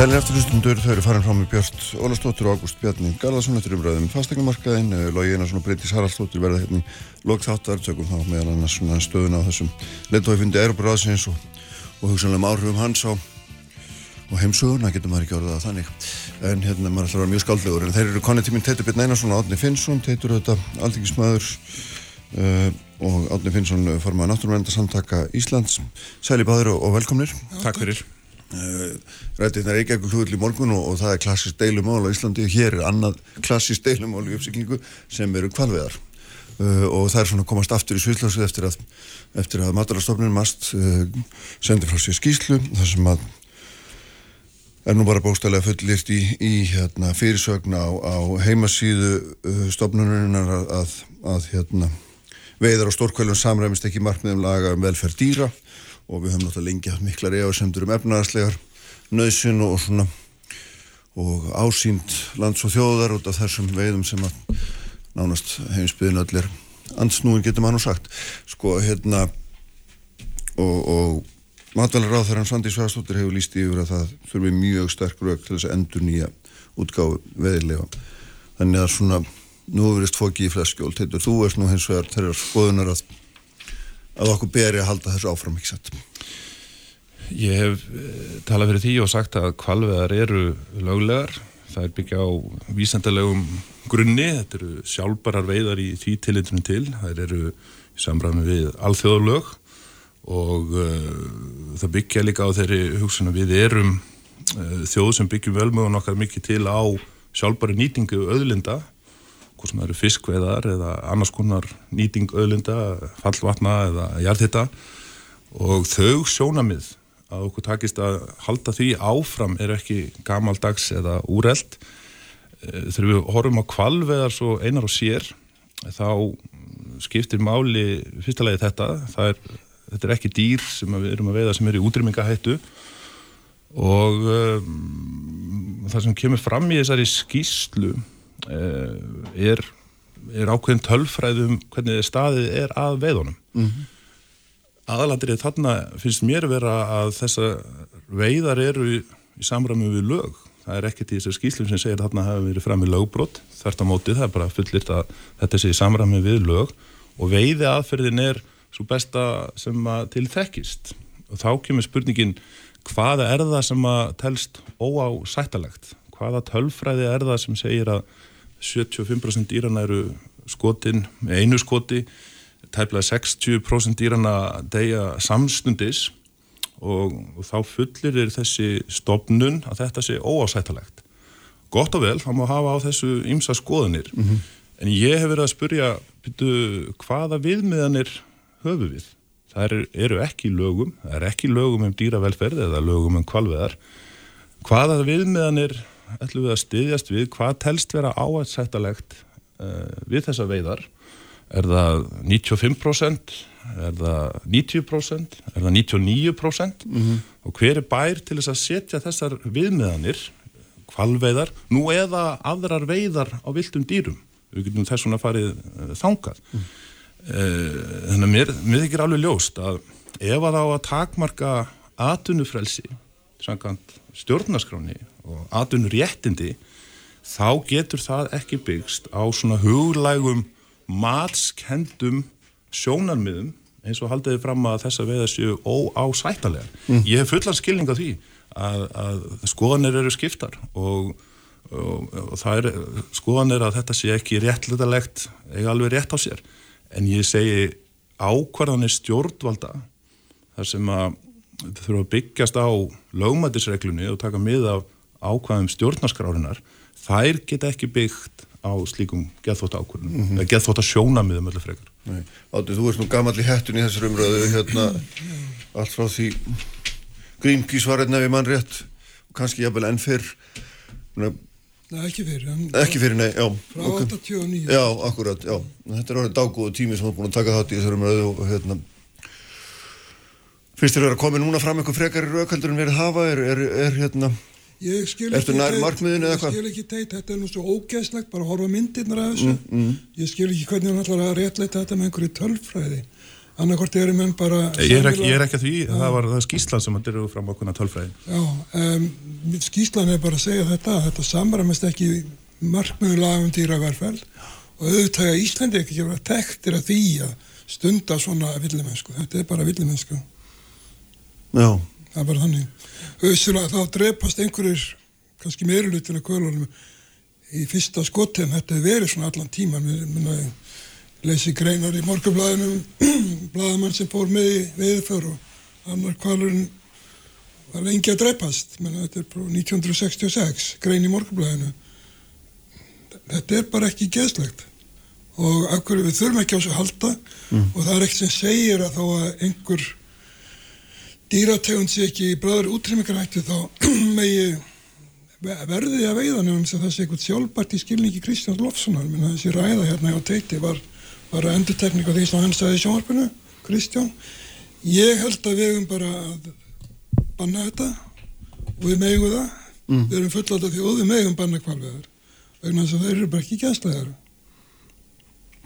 Sælir eftirlustundur, þau eru farin frá með Björn Ólastóttur og Ágúst Bjarni Garðarsson eftir umræðum fastegnumarkaðin, Lógi Einarsson og Bryndís Haraldstóttur verða hérna í lokþáttar, tökum þá meðal annars stöðuna á þessum leittóifundi Európaráðsins og, og hugsanlega um áhrifum hans á heimsuguna, getur maður ekki orðað að þannig. En hérna maður ætlar að vera mjög skaldlegur en þeir eru konni tíminn Teitur Björn Einarsson og Átni Finnsson. Teitur auðvitað aldingismæður uh, og Átni Finnsson formaði náttúruvendarsamtaka Íslands. Sæli báður og, velkomnir. Takk fyrir rættið það er ekki eitthvað hlugul í morgun og, og það er klassist deilumál á Íslandi. Og hér er annað klassist deilumál í uppsiklingu sem eru kvalveðar uh, og það er svona að komast aftur í sviðlásið eftir að, að matarastofnun mast uh, sendir frá sér skýslu þar sem að er nú bara bóstælega fullirt í, í hérna, fyrirsögn á, á heimasíðu stofnunurinnar að, að, að hérna, veiðar á stórkvælum samræmist ekki markmiðum laga um velferð dýra og við höfum náttúrulega lengi haft miklar efasemdur um efnaðarslegar nöðsyn og svona og ásýnd lands og þjóðar út af þessum veiðum sem að nánast heimsbyðin allir ansnúin getur maður sagt. Sko hérna og, og matvælar á þeirra Sandi Svæðstóttir hefur líst yfir að það þurfi mjög sterk rauk til þess að endur nýja útgáðu veðilega þannig að svona nú verist fóki í fleskjól þú erst nú hins vegar þeirra skoðunar að að okkur beri að halda þessu áfram ekki sett Ég hef eh, talað fyrir því og sagt að kvalveðar eru löglegar. Það er byggja á vísandalegum grunni, þetta eru sjálfbarar veiðar í því tilitunum til. Það eru samræmi við alþjóðalög og uh, það byggja líka á þeirri hugsun að við erum uh, þjóð sem byggjum velmögun okkar mikið til á sjálfbari nýtingu öðlinda hvort sem það eru fiskveðar eða annars konar nýting öðlinda, fallvatna eða jarðhitta og þau sjónamið að okkur takist að halda því áfram er ekki gamaldags eða úreld eh, þegar við horfum á kvalveðar svo einar og sér þá skiptir máli fyrstulega þetta. Er, þetta er ekki dýr sem við erum að veiða sem er í útrýmingahættu og um, það sem kemur fram í þessari skýslu er er ákveðin tölfræðum hvernig staðið er að veiðunum. Mm -hmm. Aðalandrið þarna finnst mér vera að þessa veiðar eru í, í samræmi við lög. Það er ekkert í þessu skýslum sem segir þarna hafi verið fram í lögbrott. Þart á móti það er bara fullirt að þetta sé í samræmi við lög og veiði aðferðin er svo besta sem að til þekkist. Og þá kemur spurningin hvaða er það sem að telst óásættalegt? Hvaða tölfræði er það sem segir að 75% dýrana eru skotin með einu skoti, tæplega 60% dýrana deyja samstundis og, og þá fullir er þessi stopnun að þetta sé óásættalegt. Gott og vel, það má hafa á þessu ymsa skoðanir, mm -hmm. en ég hef verið að spurja byrju, hvaða viðmiðanir höfu við? Það er, eru ekki lögum, það er ekki lögum um dýravelferð eða lögum um kvalveðar. Hvaða viðmiðanir ætlum við að styðjast við hvað telst vera áhætsættalegt uh, við þessa veiðar. Er það 95% er það 90% er það 99% mm -hmm. og hver er bær til þess að setja þessar viðmiðanir kvalveiðar, nú eða aðrar veiðar á viltum dýrum? Við getum þess svona farið uh, þangað. Mm. uh, þannig að mér, mér þykir alveg ljóst að ef að á að takmarka atunufrelsi samkvæmt stjórnaskráni og atvinnur réttindi þá getur það ekki byggst á svona huglægum matskendum sjónarmiðum eins og haldiði fram að þessa veiða séu óásættalega. Mm. Ég hef fullan skilning á því að, að skoðanir eru skiptar og, og, og er skoðanir að þetta sé ekki réttlutalegt eða alveg rétt á sér en ég segi ákvarðanir stjórnvalda þar sem að þau þurfa að byggjast á lögmætisreglunni og taka mið af ákvæðum stjórnarskrárinar þær geta ekki byggt á slíkum geðþótt ákvörðunum mm -hmm. eða geðþótt að sjóna miðum öllu frekar. Áttu, þú ert nú gammal í hættun í þessar umröðu hérna, allt frá því Greenpeace var einna við mann rétt og kannski jafnvel enn fyrr. Nei, ekki fyrir Ekki fyrir, nei, já Frá okay. 89 Já, akkurat, já. Þetta er orðið dágóðu tími sem þú er búin að taka þátt í þessar umröðu og hérna Fyrst er það að koma núna fram eitthvað frekar í raukhaldur en verið hafa er, er, er hérna Ég skil ekki teit, ég skil ekki teit, þetta er nú svo ógæslegt, bara horfa myndirnar af þessu. Mm, mm. Ég skil ekki hvernig hann ætlar að réttleita þetta með einhverju tölfræði. Annarkort er um enn bara... Ég er ekki, ég er ekki að því, ja. það var það skýslan sem hann eru fram okkurna tölfræði. Já, um, skýslan er bara að segja þetta, þetta samramast ekki markmiður lagum dýraverferð og auðvitað að Íslandi ekki vera tektir að því að stunda svona villimennsku. Þetta er bara villimennsku. Já. Það bara þannig. Auðvitað þá drepast einhverjir kannski meirilutin af kvölunum í fyrsta skottegum þetta hefur verið svona allan tíma mér leysi greinar í morgublaðinum blaðamann sem fór með í veðför og annar kvalurinn var lengi að drepast. Menn þetta er frá 1966 grein í morgublaðinu þetta er bara ekki geðslegt. Og við þurfum ekki á þessu að halda? Mm. og það er ekkert sem segir að þá að einhver dýrategund sé ekki í bráður útrymmingarættu þá megi verði að veiðanum sem sé eitthvað sjálfbært í skilningi Kristjáns Lofssonar menn að þessi ræða hérna á teiti var, var að endur tekníka því sem hann sagði í sjónvarpinu Kristján. Ég held að við hefum bara að banna þetta og við megum það. Mm. við erum fulláta því og við megum banna kvalveðar vegna þess að þeir eru bara ekki gæstlegar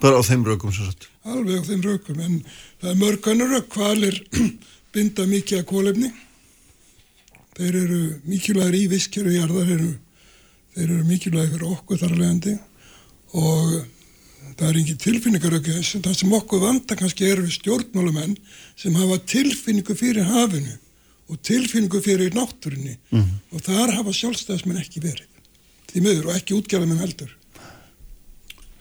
bara á þeim rökum svo satt alveg á þeim rökum en það er mörg önnur rök kvalir binda mikið að kólefni þeir eru mikilvægir í viskjör og jarðar eru, þeir eru mikilvægir fyrir okkur þar alvegandi og það er ekki tilfinningar það sem okkur vanda kannski eru stjórnmálumenn sem hafa tilfinningu fyrir hafinu og tilfinningu fyrir náttúrinni mm -hmm. og þar hafa sjálfstæðismenn ekki verið. Því miður og ekki útgjörðamenn heldur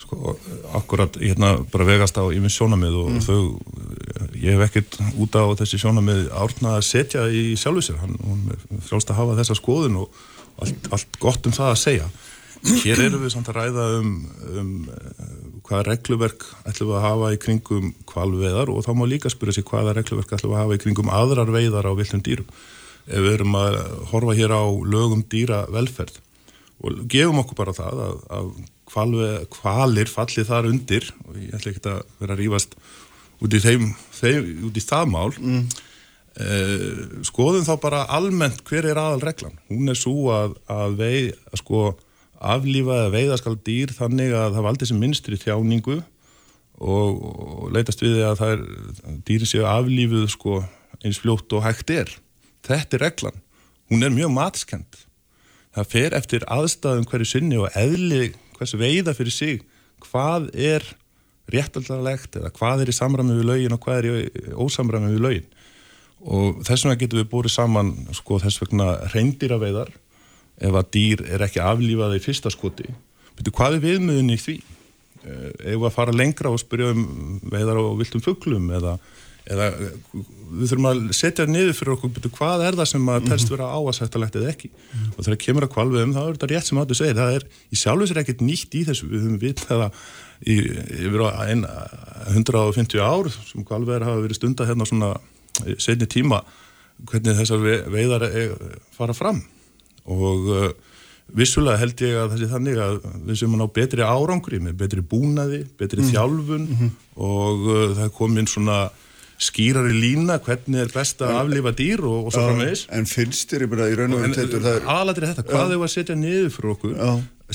Sko, akkurat, hérna bara vegast á yfir sjónamið og mm. þau, ég hef ekkert út á þessi sjónamið árna að setja í sjálfu sér, hann, hún frálst að hafa þessa skoðun og allt, allt gott um það að segja. Hér eru við samt að ræða um, um hvaða regluverk ætlum við að hafa í kringum kvalveðar og þá má líka spyrja sér hvaða regluverk ætlum við að hafa í kringum aðrar veiðar á villum dýrum. Ef við erum að horfa hér á lögum dýra velferð og gefum okkur bara það að, að kvalir fallið þar undir og ég ætla ekki að vera að rýfast út í, þeim, þeim, út í það mál mm. eh, skoðum þá bara almennt hver er aðal reglan hún er svo að, að, veið, að sko, aflífa eða veiða skal dýr þannig að það valdi sem minnstri þjáningu og, og leitast við að það er dýri séu aflífuð sko eins fljótt og hægt er. Þetta er reglan. Hún er mjög matskend. Það fer eftir aðstæðum hverju sinni og eðli hvers veiða fyrir sig hvað er réttaldalegt eða hvað er í samræmi við lögin og hvað er í ósamræmi við lögin. Og þess vegna getum við búið saman sko þess vegna reyndýra veiðar ef að dýr er ekki aflífað í fyrsta skoti. Betur hvað er viðmiðun í því? Við að fara lengra og spyrja um veiðar á viltum fugglum eða, eða við þurfum að setja niður fyrir okkur betur hvað er það sem að telst vera áasættalegt eða ekki? Og þegar kemur að kvalviðum þá er þetta rétt sem þú segir. Það er í sjálfur sér ekkert nýtt í þessu. Við höfum vitað að yfir á ein, 150 ár sem kvalviðar hafa verið stunda hérna svona setni tíma hvernig þessar veiðar fara fram. Og uh, vissulega held ég að þessi þannig að við sem ná betri árangri með betri búnaði, betri mm. þjálfun mm -hmm. og uh, það er komin svona skýrari lína hvernig er best að aflifa dýr og, og svo framvegis. En finnst þér bara í raun og veru er Aðalatir þetta, hvað hefur að setja niður fyrir okkur Já.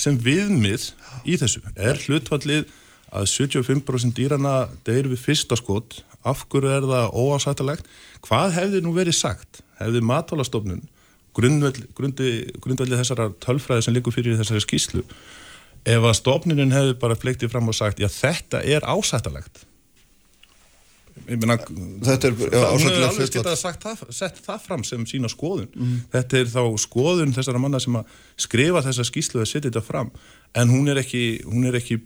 sem viðmið í þessu? Er hlutfallið að 75% dýrana deyr við fyrsta skot? Af hverju er það óásættalegt hvað hefði nú verið sagt? Hefði matálastofnun grundvelli þessara tölfræði sem likur fyrir þessari skýslu ef að stofnunin hefði bara fleiktið fram og sagt já þetta er ásættalegt Myna, þetta er já, hún hefur alveg það, sett það fram sem sína skoðun mm. þetta er þá skoðun þessara manna sem að skrifa þessa skýslu að setja þetta fram en hún er ekki hún er ekki,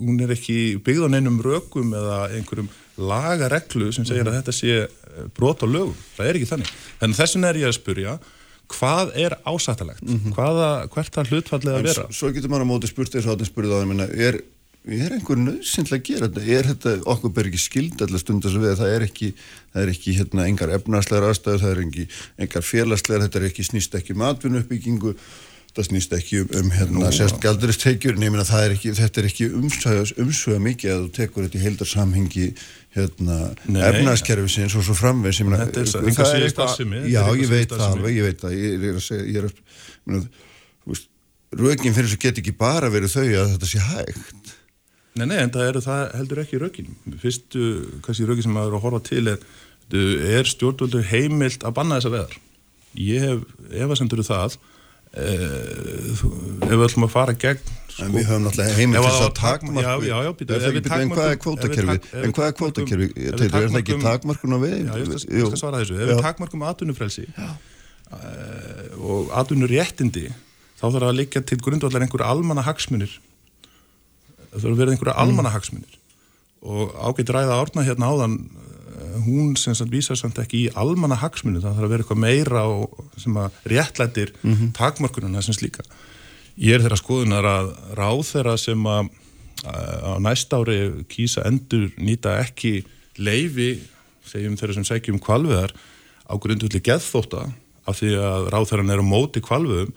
hún er ekki byggð á neinum rökum eða einhverjum lagareglu sem segir mm. að þetta sé brot á lögum, það er ekki þannig en þessin er ég að spurja hvað er ásættalegt, mm -hmm. Hvaða, hvert það hlutfallið að vera Svo getur maður á móti spurt eins og áttin spurði á það er er einhver nöðsynlega að gera þetta? Er þetta, okkur ber ekki skild allar stundar sem við, það er ekki, það er ekki hérna, engar efnarslegar aðstæður, það er ekki engar félagslegar, þetta er ekki snýst ekki matvinnu uppbyggingu, það snýst ekki um, um hérna, sérst galduristtekjur en ég minna það er ekki, þetta er ekki umsöga mikið að þú tekur þetta í heildarsamhengi hérna, efnarskerfisins og svo framvegs Þetta er engar síðast aðsimi Já, ég veit það alveg, ég veit það ég er að segja, er að, rögin fyrir þess að geta ekki bara verið þau að þetta sé hægt Nei, nei, en það, er, það heldur ekki rökin. Fyrstu, kannski rökin sem maður er að horfa til er, er stjórnvöldur heimilt að banna þessa veðar. Ég hef, ef að sendur það, eh, ef við ætlum að fara gegn... Sko, en við höfum náttúrulega heimilt þess að takmarku... Já, já, já, býta. En hvað er kvótakerfi? En hvað er kvótakerfi? Er það ekki takmarkun á veð? Já, ég skal svara þessu. Ef við takmarkum aðtunufrelsi og aðtunuréttindi, þá þarf að liggja til grundvallar einhverju almanna hagsmunir það þurfa að vera einhverja almanahagsmunir og ágætt ræða árna hérna áðan eh, hún sem sagt vísar samt ekki í almanahagsmunir það þarf að vera eitthvað meira og, sem að réttlættir mm -hmm. takmörkunum þessum slíka ég er þeirra skoðunar að ráð þeirra sem að á næst ári kýsa endur nýta ekki leifi segjum þeirra sem segjum kvalviðar á grundvöldi geðþóta af því að ráð þeirra er á móti kvalviðum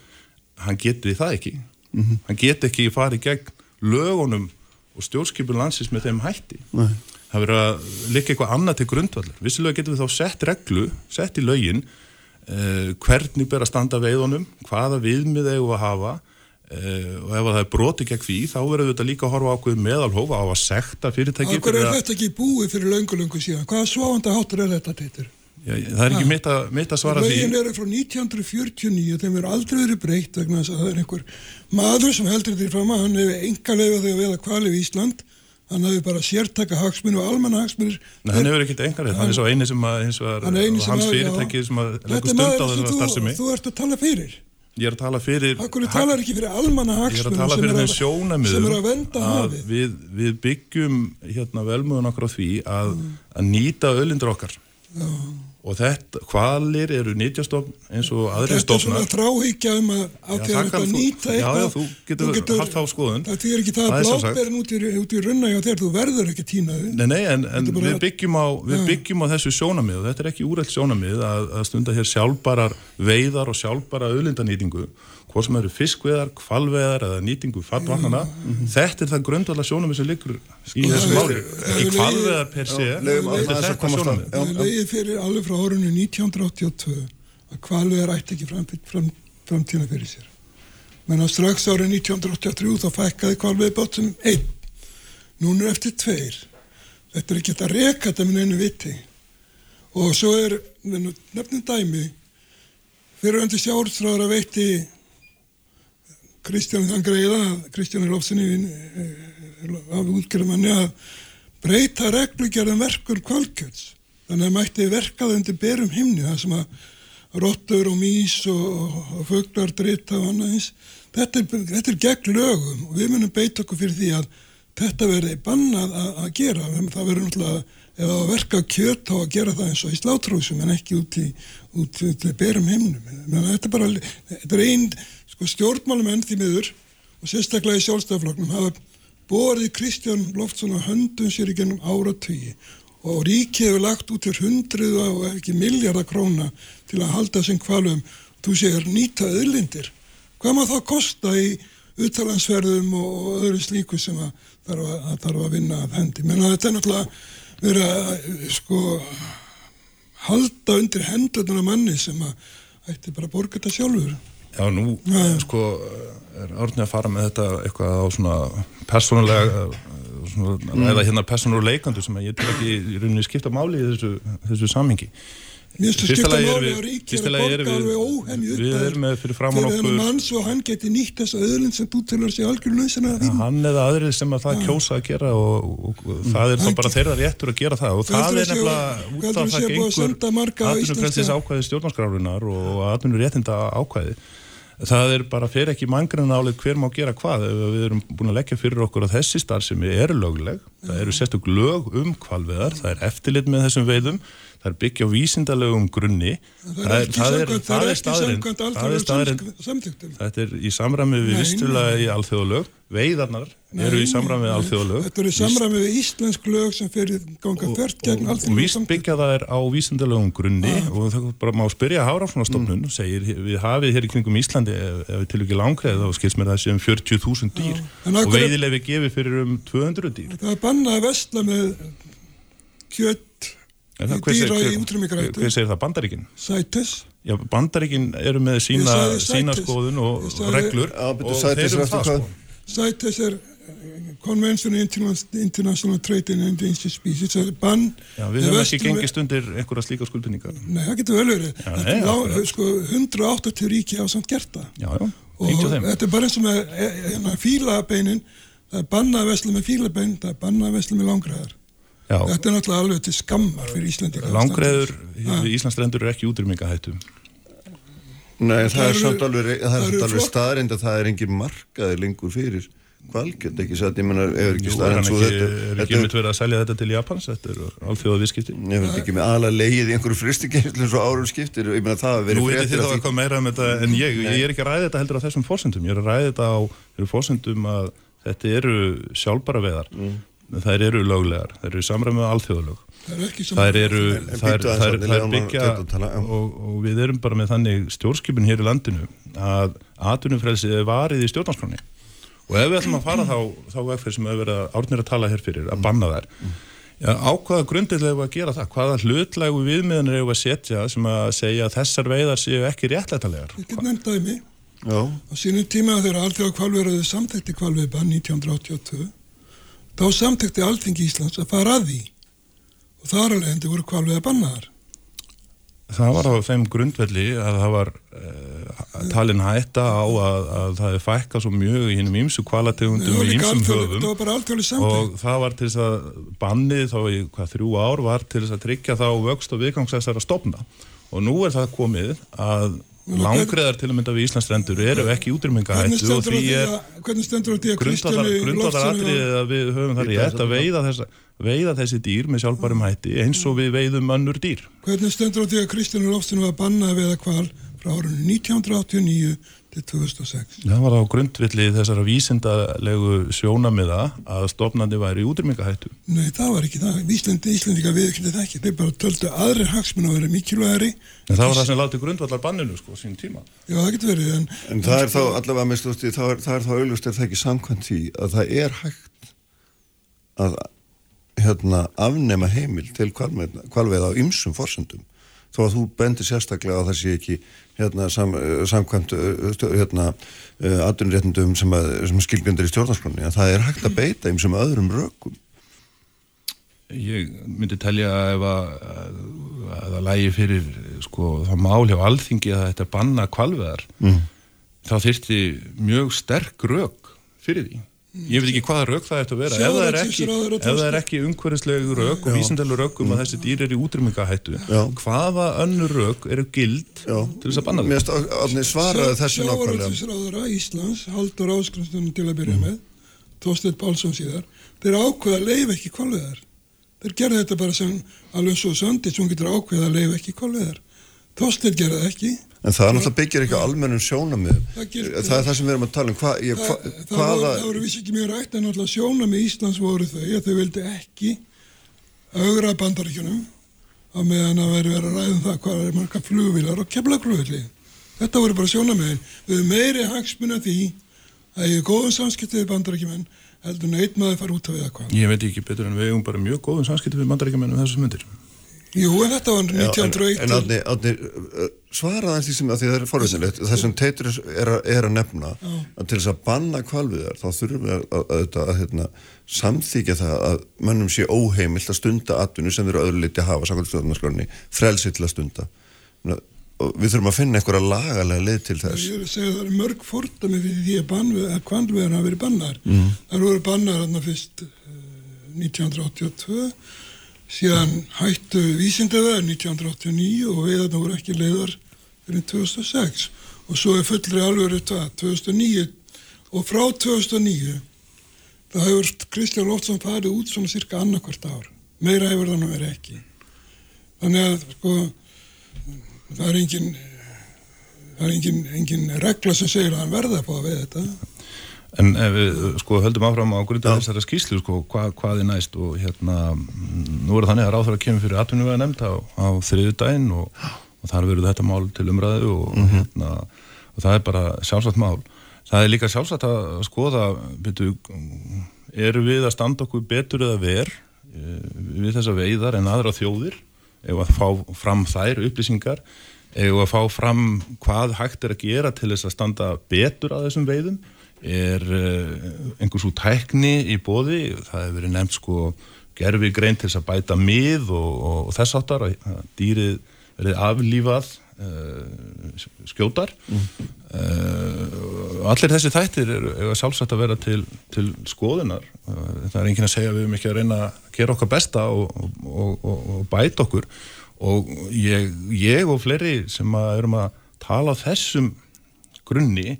hann getur það ekki mm -hmm. hann getur ekki farið gegn lögunum og stjórnskipun landsins með þeim hætti Nei. það verður að líka eitthvað annað til grundvallar vissilega getum við þá sett reglu sett í lögin eh, hvernig ber að standa veiðunum hvaða viðmið eigum að hafa eh, og ef það er broti gegn því þá verður þetta líka að horfa ákveð meðalhófa á að sekta fyrirtæki Akkur er þetta ekki búið fyrir löngu-löngu síðan hvaða svovanda hátur er þetta teitur? Já, það er ekki mitt að, mitt að svara því. Lögin eru frá 1949 þeim er aldrei verið breytt vegna þess að það er einhver maður sem heldur þetta í fram að hann hefur enga leifað þegar við að kvalið í Ísland. Hann hefur bara sértaka hagsmunni og almanna hagsmunni Nei, hann hefur ekkert enga leifað, hann er svo eini sem að var, hans fyrirtæki sem að leggur stund á þessar starfsemi. Þú ert að tala fyrir. Ég er að tala fyrir Akkur talar ekki fyrir almanna hagsmunni Ég er að tala fyrir þeim sjónamiðum að við, við byggjum hérna velmöðun okkur á því að, að nýta ölindur okkar. Já og þetta, hvalir eru nýtjastofn eins og aðri stofnar Þetta er svona þráhyggja um að ákveða þetta að nýta eitthvað Já, já, þú getur, þú getur haft á skoðun. Það er ekki það að bláberinn út í, út í runna og þegar þú verður ekki tínaði Nei, nei, en, en við, byggjum á, við byggjum á þessu sjónamið og þetta er ekki úrælt sjónamið að, að stunda hér sjálfbarar veiðar og sjálfbara auðlindanýtingu hvort sem eru fiskveðar, kvalveðar eða nýtingu fattvarnana, mm -hmm. þetta er það grundvala sjónumið sem liggur í þessum ári í kvalveðar per sé þetta er þetta sjónumið Það er leiðið fyrir alveg frá árunni 1982 að kvalveðar ætti ekki fram, fram, framtíma fyrir sér. Menn að strax árið 1983 þá fækkaði kvalveiðbátum einn. Núna er eftir tveir. Þetta er ekki að reka þetta með einu viti. Og svo er nefnum dæmi. Fyriröndi sjálfstráður að veitti Kristján þann greiða Kristján er lofsinni af útgjörðumanni að breyta reglugjörðum verkur kvalkjöts þannig að mætti verkað undir berum himni það sem að rottur og mís og, og föglar drita og annað eins. Þetta er, þetta er gegn lögum og við munum beita okkur fyrir því að þetta verði bannað að, að gera. Það verður náttúrulega ef það verka kjöt á að gera það eins og í slátrúsum en ekki út í, út, út í berum himnum. Þetta er bara þetta er einn sko, stjórnmálumenn því miður og sérstaklega í sjálfstæðafloknum hafa borðið Kristján Loftsson að höndum sér í gennum áratögi og ríkið hefur lagt út fyrir hundruð og ekki miljardar króna til að halda sem kvalum þú séur nýta öðlindir hvað maður þá kosta í uttalansverðum og öðru slíku sem að þarf að, að, þarf að vinna að hendi? Menn að þetta er náttúrulega verið að sko halda undir hendurna manni sem að ætti bara að borga þetta sjálfur Já, nú sko er orðin að fara með þetta eitthvað á svona persónulega svona mm. ræða hérna persónulega leikandu sem ég til ekki í rauninni skipta máli í þessu, þessu samhengi. Mér finnst það skipta máli á ríkja að borga alveg óhenni upp Við erum með fyrir framann okkur Þegar hennar manns og hann geti nýtt þessa öðlinn sem þú tilur sig algjörlega ja, Hann eða aðrið sem að það ja. kjósa að gera og, og, og það er þá bara þeirra réttur að gera það. Og það er nefnilega út af það gengur atvinnufrelsis ákvæði stjórnarskrárunar og atvinnuréttinda ákvæði það er bara fyrir ekki mangræna álið hver má gera hvað. Við erum búin að leggja fyrir okkur að þessi starf sem er lögleg, það eru okkur lög um kvalveðar, það er eftirlit með þessum veiðum það er byggja á vísindalegum grunni. Það er, það er, það er staðrind það er staðrind þetta er í samræmi við vistulega í alþjóðalög. Veiðarnar nei, eru í samræmi við alþjóðalög. Þetta eru í samræmi við íslensk lög sem fyrir ganga þvert gegn alþjóðalög og víst byggja það er á vísindalegum grunni. Ah. og það bara má spyrja Hárafnarstofnun mm. segir við hafið hér í kringum Íslandi ef, við til ekki langreið þá skils mér það sé um 40.000 dýr. Og veiðilegi gefið fyrir um 200 dýr það er dýra í útrymmingarættu hver segir það, bandaríkin? Sætis. Já, bandaríkin eru með sína, sína skoðun og sagði, reglur og þeir eru það sko. Sætis er eh, Convention International Trade in Endangered Species það er bann. Já, við höfum ekki gengist undir einhverja slíka skuldbindningar nei, það getur vel verið. Sko, 180 ríki á samt gerta já, já, og þetta er bara eins og með eh, hérna, fílabeinin það er bannað að vesla með fílabein það er bannað að vesla með langræðar Já. Þetta er náttúrulega alveg til skammar fyrir Íslandi. Langreður í Íslandsrendur er ekki útrýmingahættum. Nei, það, það er samt alveg, alveg staðrind að það er engin markaði lengur fyrir kvalgjönd, ekki svo að ég menna, ef ekki staðrind svo þetta... Er ekki mitt verið að selja þetta til Japans, þetta er alþjóða viðskipti? Ef ekki með ala leið í einhverju fristikenslu eins og árum skiptir, ég menna það að verið. Nú veitir þið þá eitthvað meira um þetta en ég, ég er ekki að ræða þetta heldur á þessum fórsendum, ég er að ræða þetta á fórsendum að þetta eru sjálfbara veðar. Mm þær eru löglegar, þær eru samræmið alþjóðalög þær eru þær, þær, þær byggja og, og við erum bara með þannig stjórnskipin hér í landinu að atvinnufrelsið er varið í stjórnarskráni og ef við ætlum að fara þá þá vegferð sem við verðum að árnir að tala hér fyrir að banna þær Já, á hvaða grundilega hefur að gera það? Hvaða hlutlegu viðmiðanir hefur að setja sem að segja að þessar veiðar séu ekki réttlætalegar? Ég get nefndaði mig. Já. Á sínum tíma þegar alltaf kvalverðið samtækti kvalveðbann 1982 þá samtækti Alþingi Íslands að fara að því. Og þar alveg endur voru kvalvega bannaðar. Það var á þeim grundvelli að það var uh, talin hætta á að, að það er fækka svo mjög í hinnum ímsu kvalategundum og ímsum höfum. og það var til þess að bannið þá í hvað þrjú ár var til þess að tryggja þá vöxt og viðgangsæsar að stopna og nú er það komið að Langreðar til að mynda við Íslandsstrendur eru ekki útrymingahættu og því er grundvallaratriðið að við höfum það rétt að veiða, þessa, veiða þessi dýr með sjálfbærum hætti eins og við veiðum önnur dýr. Hvernig stendur á því að Kristján Lofsson var bannað að veiða kval frá árunni 1989 til 2006. Það var á grundvilli þessara vísindalegu sjónamiða að stofnandi væri í útrymingahættu. Nei, það var ekki það. Íslandi, Íslandika viðkynni það ekki. Þeir bara töldu aðri hagsmun að vera mikilvægari. En það var það sem láti grundvallar banninu, sko, sín tíma. Já, það getur verið. En, en það er þá, allavega með stósti, það er, er þá auðvist ef það ekki samkvæmt því að það er hægt að hérna, afnema heimil til kvalveið á ymsum forsendum þó að þú bendir sérstaklega að það sé ekki hérna sam, samkvæmt hérna aðunréttundum sem, að, sem skilgjendur í stjórnarskroni að það er hægt að beita eins sem öðrum rökum Ég myndi telja að ef að, að það lægi fyrir sko, þá mál hjá alþingi að þetta banna kvalveðar Mm. þá þyrfti mjög sterk rök fyrir því. Ég veit ekki hvaða rök það eftir að vera. Ef það er ekki, ekki umhverfislegu rök og vísindalegu rök um að þessi dýr er í útrýmingahættu, Já. hvaða önnur rök eru gild Já. til þess að banna það? svaraði þessu nákvæmlega Sjávarútvegsráðara Íslands, Haldur Áskrumstunum til að byrja með, Þorsteinn Pálsson síðar, þeir ákveða að leifa ekki kolveðar. Þeir gerði þetta bara sem alveg svo söndið sem getur ákveða að leifa ekki kolveðar. Þorsteinn gerði það ekki. En það er náttúrulega byggir ekki á almennum sjónamið Það er það sem við erum að tala um hva, ég, hva, Það, það, hvaða voru, það voru vissi ekki mjög rætt en alltaf sjóna með Íslands voru þau að þau vildi ekki augra bandaríkjunum á meðan að veri verið að ræða um það hvað er marga flugvilar og kemla flugvilli. Þetta voru bara sjóna með Við höfum meiri hagsmuna því að ég er góðum samskiptið við bandaríkjumenn heldur en einn maður fara út af við að hvað. Ég veit ekki betur en við eigum bara mjög góðum samskipti við mandaríkjumennum þessum myndir. Jú, en þetta var Já, en, 1901. en Árni uh, svaraði hans því sem að því það er forvinnilegt þessum teitur er, er að nefna að til þess að banna kvalviðar þá þurfum við að, að, að, að hérna, samþykja það að mönnum sé óheimilt að stunda atvinnu sem þeir eru öðru liti að hafa samkvæmstofnarskroni frelsi til að stunda og við þurfum að finna einhverja lagalega leið til þess Ég er að segja að það eru mörg fordami fyrir því að, kvalveðar hafa verið bannar. Mm. Það voru bannar þarna fyrst uh, 1982, síðan hættu vísindaveðar 1989 og veðarna voru ekki leiðar fyrir 2006 og svo er fullri alveg það 2009 og frá 2009 þá hefur Kristján Lóftsson farið út svona cirka annarkvart ár. Meira hefur það nú verið ekki. Þannig að sko það er engin það er engin, engin regla sem segir að hann verða að fá að veið þetta En ef við sko höldum áfram á grundu þessara skýslu sko, hvað, hvað er næst og hérna, mm, nú er þannig að ráður að kemur fyrir atvinnuvega nefnd á, á þriðu daginn og, og þar verður þetta mál til umræðu og, hérna, og það er bara sjálfsagt mál. Það er líka sjálfsagt að skoða, byrju, eru við að standa okkur betur eða ver eh, við þessa veiðar en aðra þjóðir ef að fá fram þær upplýsingar ef að fá fram hvað hægt er að gera til þess að standa betur að þessum veiðum er uh, einhvers úr tækni í bóði, það hefur verið nefnt sko gerfi grein til þess að bæta mið og, og, og þess áttar að dýrið verið aflífað uh, skjótar. Uh, allir þessi þættir eru er sjálfsagt að vera til, til skoðunar. Uh, það er enginn að segja við erum ekki að reyna að gera okkar besta og, og bæta okkur. Og ég, ég og fleiri sem að erum að tala á þessum grunni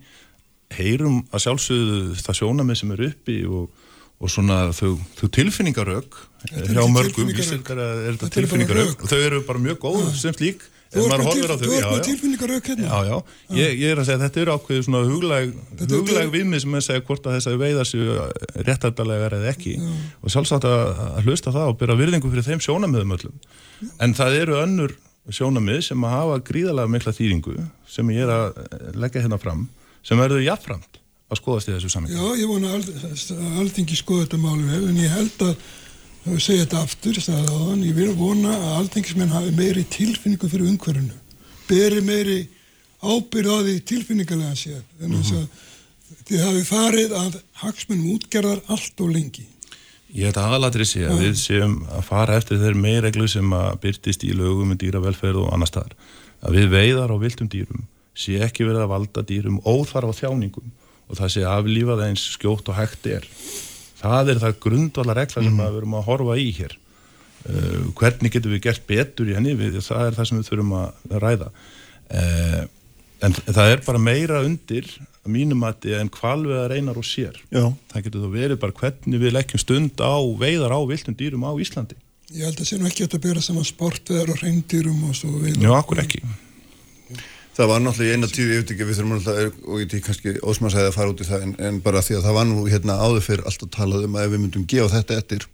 heyrum að sjálfsögðu það sjónamið sem er uppi og, og svona þau, þau tilfinningarök Þetta er hjá mörgum vísindar er þetta Þetta eru bara tilfinningarök rök. og þau eru bara mjög góð sem slík Þú ert með horfir á til- þau þú ert já, já. hérna. Já, já, ég, ég er að segja að þetta eru ákveðið svona huglæg, Þetta- huglæg þetta- viðmið sem að segja hvort að þess að veiða séu réttættarlegar eða ekki. Og sjálfsagt að, að hlusta það og byrja virðingu fyrir þeim sjónamiðum öllum. En það eru önnur sjónamið sem að hafa gríðarlega mikla þýringu sem ég er að leggja hérna fram sem verður jafnframt að skoðast í þessu samingi Já, ég vona að Ald- að Alþingi skoða þetta máli vel en ég held að ég segi þetta aftur, áðan, ég vil vona að alþingismenn hafi meiri tilfinningu fyrir umhverfinu, beri meiri ábyrð á því tilfinningarlega séð, en þess að þið hafi farið að hagsmunum útgerðar allt og lengi. Ég að aðalatri sé að við séum að fara eftir þeir meirreglu sem að byrtist í lögum um dýravelferð og annar staðar. Að við veiðar á viltum dýrum sé ekki verið að valda dýrum óþarf á þjáningum og það sé aflífað eins skjótt og hægt er. Það er það grundvala regla sem að við erum að horfa í hér. Uh, hvernig getum við gert betur í henni, við, það er það sem við þurfum að ræða. Uh, en það er bara meira undir mínum að en hvalveðar einar og sér. Já. Það getur þá verið bara hvernig við leggjum stund á veiðar á viltum dýrum á Íslandi. Ég held að sé nú ekki að bera saman sportveðar og reyndýrum og svo við. Já, akkur ekki. Það var náttúrulega í eina tíu, ég veit ekki, við þurfum náttúrulega, og ég ekki kannski ósmarsæði að fara út í það, en, en bara því að það var nú hérna áður fyrir alltaf talað um að ef við myndum gefa þetta eftir,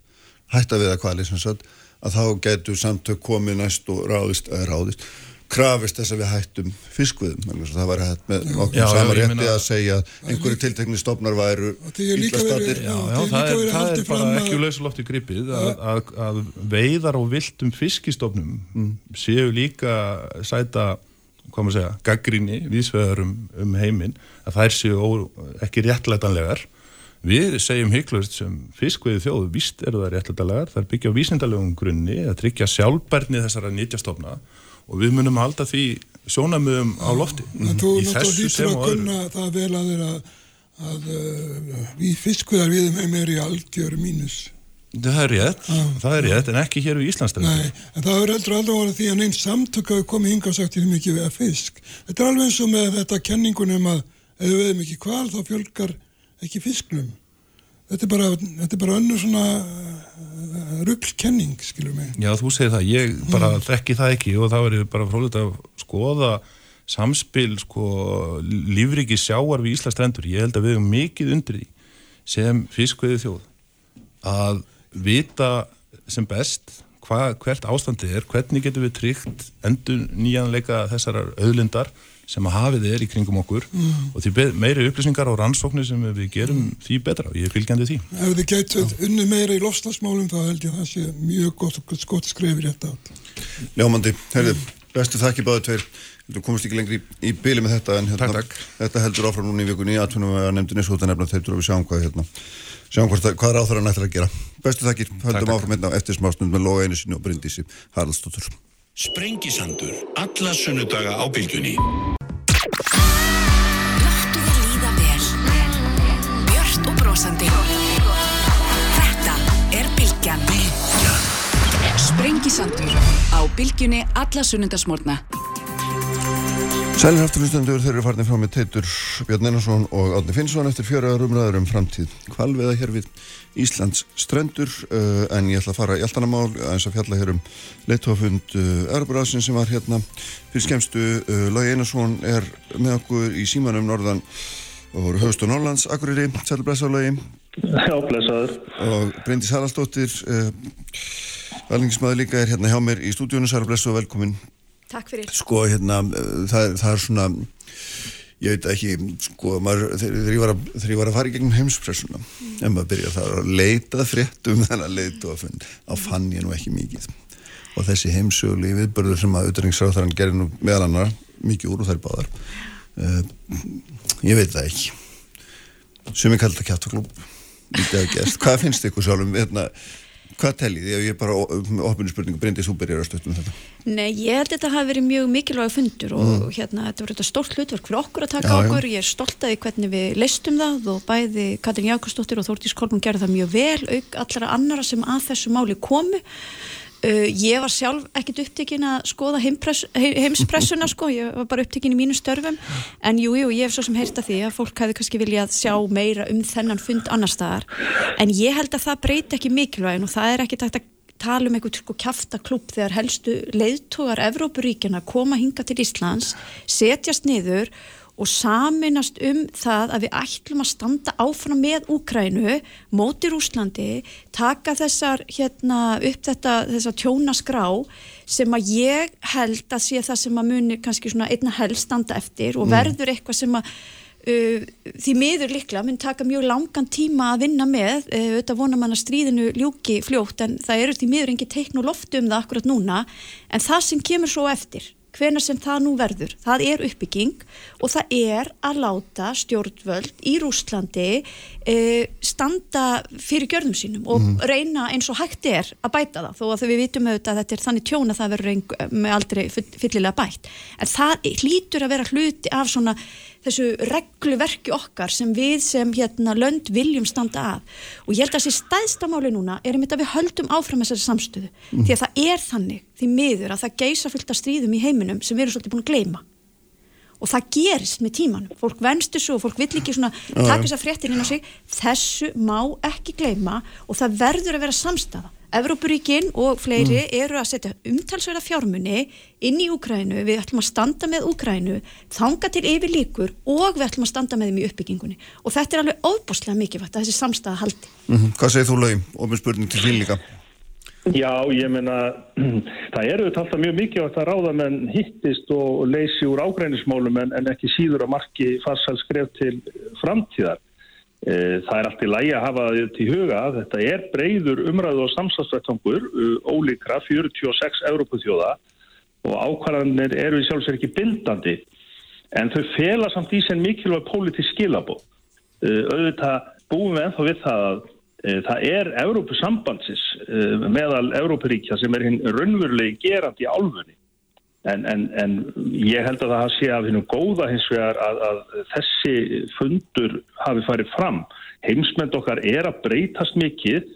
hætta við að kvali sem sagt, að þá getur samtök komið næst og ráðist, eða ráðist, krafist þess að við hættum fiskviðum það var hætt með okkur já, sama ég rétti að segja að einhverju tiltekni stofnar væru er illa staddir. Já, Já, það er það er bara fram að- ekki lausulofti gripið að, að, að veiðar og viltum fiskistofnum Mm. séu líka sæta, hvað maður segja, gaggrinni vísvegar um, um heiminn að þær séu ó, ekki réttlætanlegar. Við segjum hygglust sem fiskveiði þjóðu, víst eru það réttlætanlegar, er byggja á vísindalegum grunni að tryggja sjálfbærni þessara nýtjastofna og við munum halda því sjónamöðum á lofti. En þú Í þessu sem að og öðru. það vel að þeirra að uh, við fiskveðar við þeim er í algjör mínus. Það er rétt, það er rétt, en ekki hér við Íslandsstrendur. Nei, en það er heldur aldrei voru því að neinn samtök hafi komið hinga og sagt ég mikið við að fisk. Þetta er alveg eins og með þetta kenningunum að ef við veðum ekki hval þá fjölgar ekki fisknum. Þetta er bara, þetta er bara önnur svona uh, ruglkenning, skilur mig. Já, þú segir það, ég bara þekki það ekki og það verður bara fróðilegt að skoða samspil sko, lífriki sjáar við Íslands strendur. Ég held að við erum mikið undir því sem að vita sem best hva, hvert ástandi er, hvernig getum við tryggt endur nýjanleika þessar auðlindar sem að hafið er í kringum okkur Mm. og því meiri upplýsingar og rannsóknir sem við gerum því betra og ég er fylgjandi því. Ef þið getur unni meira í lofslagsmálum þá held ég að það sé mjög gott, gott skrefir þetta átt. Ljómandi, herðu, bestu þakki báðu tveir Þú komist ekki lengri í, í byli með þetta en hérna, Takk, takk. þetta heldur áfram núna í vikunni í atvinnum að nefndinni svo þetta nefna þeir við sjáum hvað hérna sjáum hvort, hvað er áþara nættir að gera. Bestu þakkir, höldum áfram hérna eftir smástund með loga einu sinni og brindísi Haraldsdóttur. Sprengisandur, alla sunnudaga á bylgjunni. Láttu þér líða vel. Björt og brosandi. Þetta er Bilgjan Sprengisandur á Bilgjunni alla sunnundasmórna Sælir afturlustendur, þeir eru farnir frá með Teitur Björn Einarsson og Átni Finnsson eftir fjöraðar umræður um framtíð kvalveða hér við Íslands strendur uh, en ég ætla að fara í alltanamál eins að fjalla hér um leittófund uh, Európarásin sem var hérna. Fyrir skemstu uh, Lói Einarsson er með okkur í símanum norðan og höfust og Norrlands Akureyri, Sælir Blessaðlögi Já, blessaður. og Bryndís Haraldsdóttir uh, Valningismæður líka er hérna hjá mér í stúdíunum Sælir Blessaðu og velkomin Takk fyrir. sko hérna það, það er svona ég veit ekki sko maður, þegar, ég að, þegar ég var að fara í gegnum heimspressuna en maður byrja það að leita fréttum þennan leitu að fund. Þá fann ég nú ekki mikið. Og þessi heimsögli viðbörður sem að utryggsráþarann gerir nú meðal annar mikið úr og þær báðar uh, ég veit það ekki. Ég kallt að kjátt og klúb lítið að gerst, hvað finnst ykkur sjálfum? Hérna, hvað teljið, ég er bara með opinu spurningu, Bryndís, þú byrjar að stöttum þetta Nei, ég held að þetta hafi verið mjög mikilvæg fundur og hérna, þetta voru þetta stórt hlutverk fyrir okkur að taka Já, já. okkur. Ég er stolt að því hvernig við leistum það og bæði Katrin Jákastóttir og Þórtís Kolbún gerði það mjög vel, auk allra annara sem að þessu máli komu. Uh, ég var sjálf ekkit upptekinn að skoða heimspressuna sko, ég var bara upptekinn í mínu störfum. En jú, jú, ég hef svo sem heyrst að því að fólk hefði kannski viljað sjá meira um þennan fund annar staðar, en ég held að það breyti ekki mikilvægin og það er ekki tægt að tala um einhvern sko kjafta klubb þegar helstu leiðtógar Evrópuríkjana koma hinga til Íslands, setjast niður og saminast um það að við ætlum að standa áfram með Úkrænu, móti Rúslandi, taka þessar hérna upp þetta, þessa tjónaskrá sem að ég held að sé það sem að muni kannski svona einna helst standa eftir og verður eitthvað sem að Uh, því miður líklega mun taka mjög langan tíma að vinna með uh, auðvitað vonar mann að stríðinu ljúki fljótt en það eru því miður engi teikn og loftu um það akkurat núna en það sem kemur svo eftir hvenar sem það nú verður, það er uppbygging og það er að láta stjórnvöld í Rústlandi uh, standa fyrir gjörðum sínum og reyna eins og hægt er að bæta það þó að við vitum auðvitað að þetta er þannig tjón að það verður með aldrei fyllilega bætt. En það hlýtur að vera hluti af svona þessu regluverki okkar sem við sem hérna lönd viljum standa að. Og ég held að þessi stæðsta máli núna er einmitt að við höldum áfram þessari samstöðu. Því að það er þannig, því miður að það geisa fullt af stríðum í heiminum sem við erum svolítið búin að gleyma. Og það gerist með tímanum. Fólk venstu svo og fólk vill ekki svona taka þessar fréttir inn á sig. Þessu má ekki gleyma og það verður að vera samstafa Evrópuríkin og fleiri eru að setja umtalsverða fjármunni inn í Úkrænu, við ætlum að standa með Úkrænu, þanga til yfir líkur og við ætlum að standa með þeim í uppbyggingunni og þetta er alveg óbúslega mikilvægt að þessi samstafa haldi. mm Hvað segir þú lögum? Og með spurning til þín líka Já, ég meina, það eru þetta alltaf mjög mikið að það ráða menn hittist og leysi úr ágrænismálum en, en ekki síður að marki farsalskref til framtíðar. E, það er allt í lægi að hafa þetta í huga. Þetta er breyður umræðu og samstagsvettangur, ólíkra 46 Európaþjóða og ákvarðanir eru í sjálfsvegar ekki bindandi en þau fela samt í sen mikilvæg pólitísk skilabóð. E, auðvitað búum við ennþá við það að Eh, það er Európusambandsins eh, meðal Európuríkja sem er hinn raunverulegi gerandi álfunni. En, en, en ég held að það sé af hinnum góða hins vegar að, að þessi fundur hafi farið fram. Heimsmynd okkar er að breytast mikið,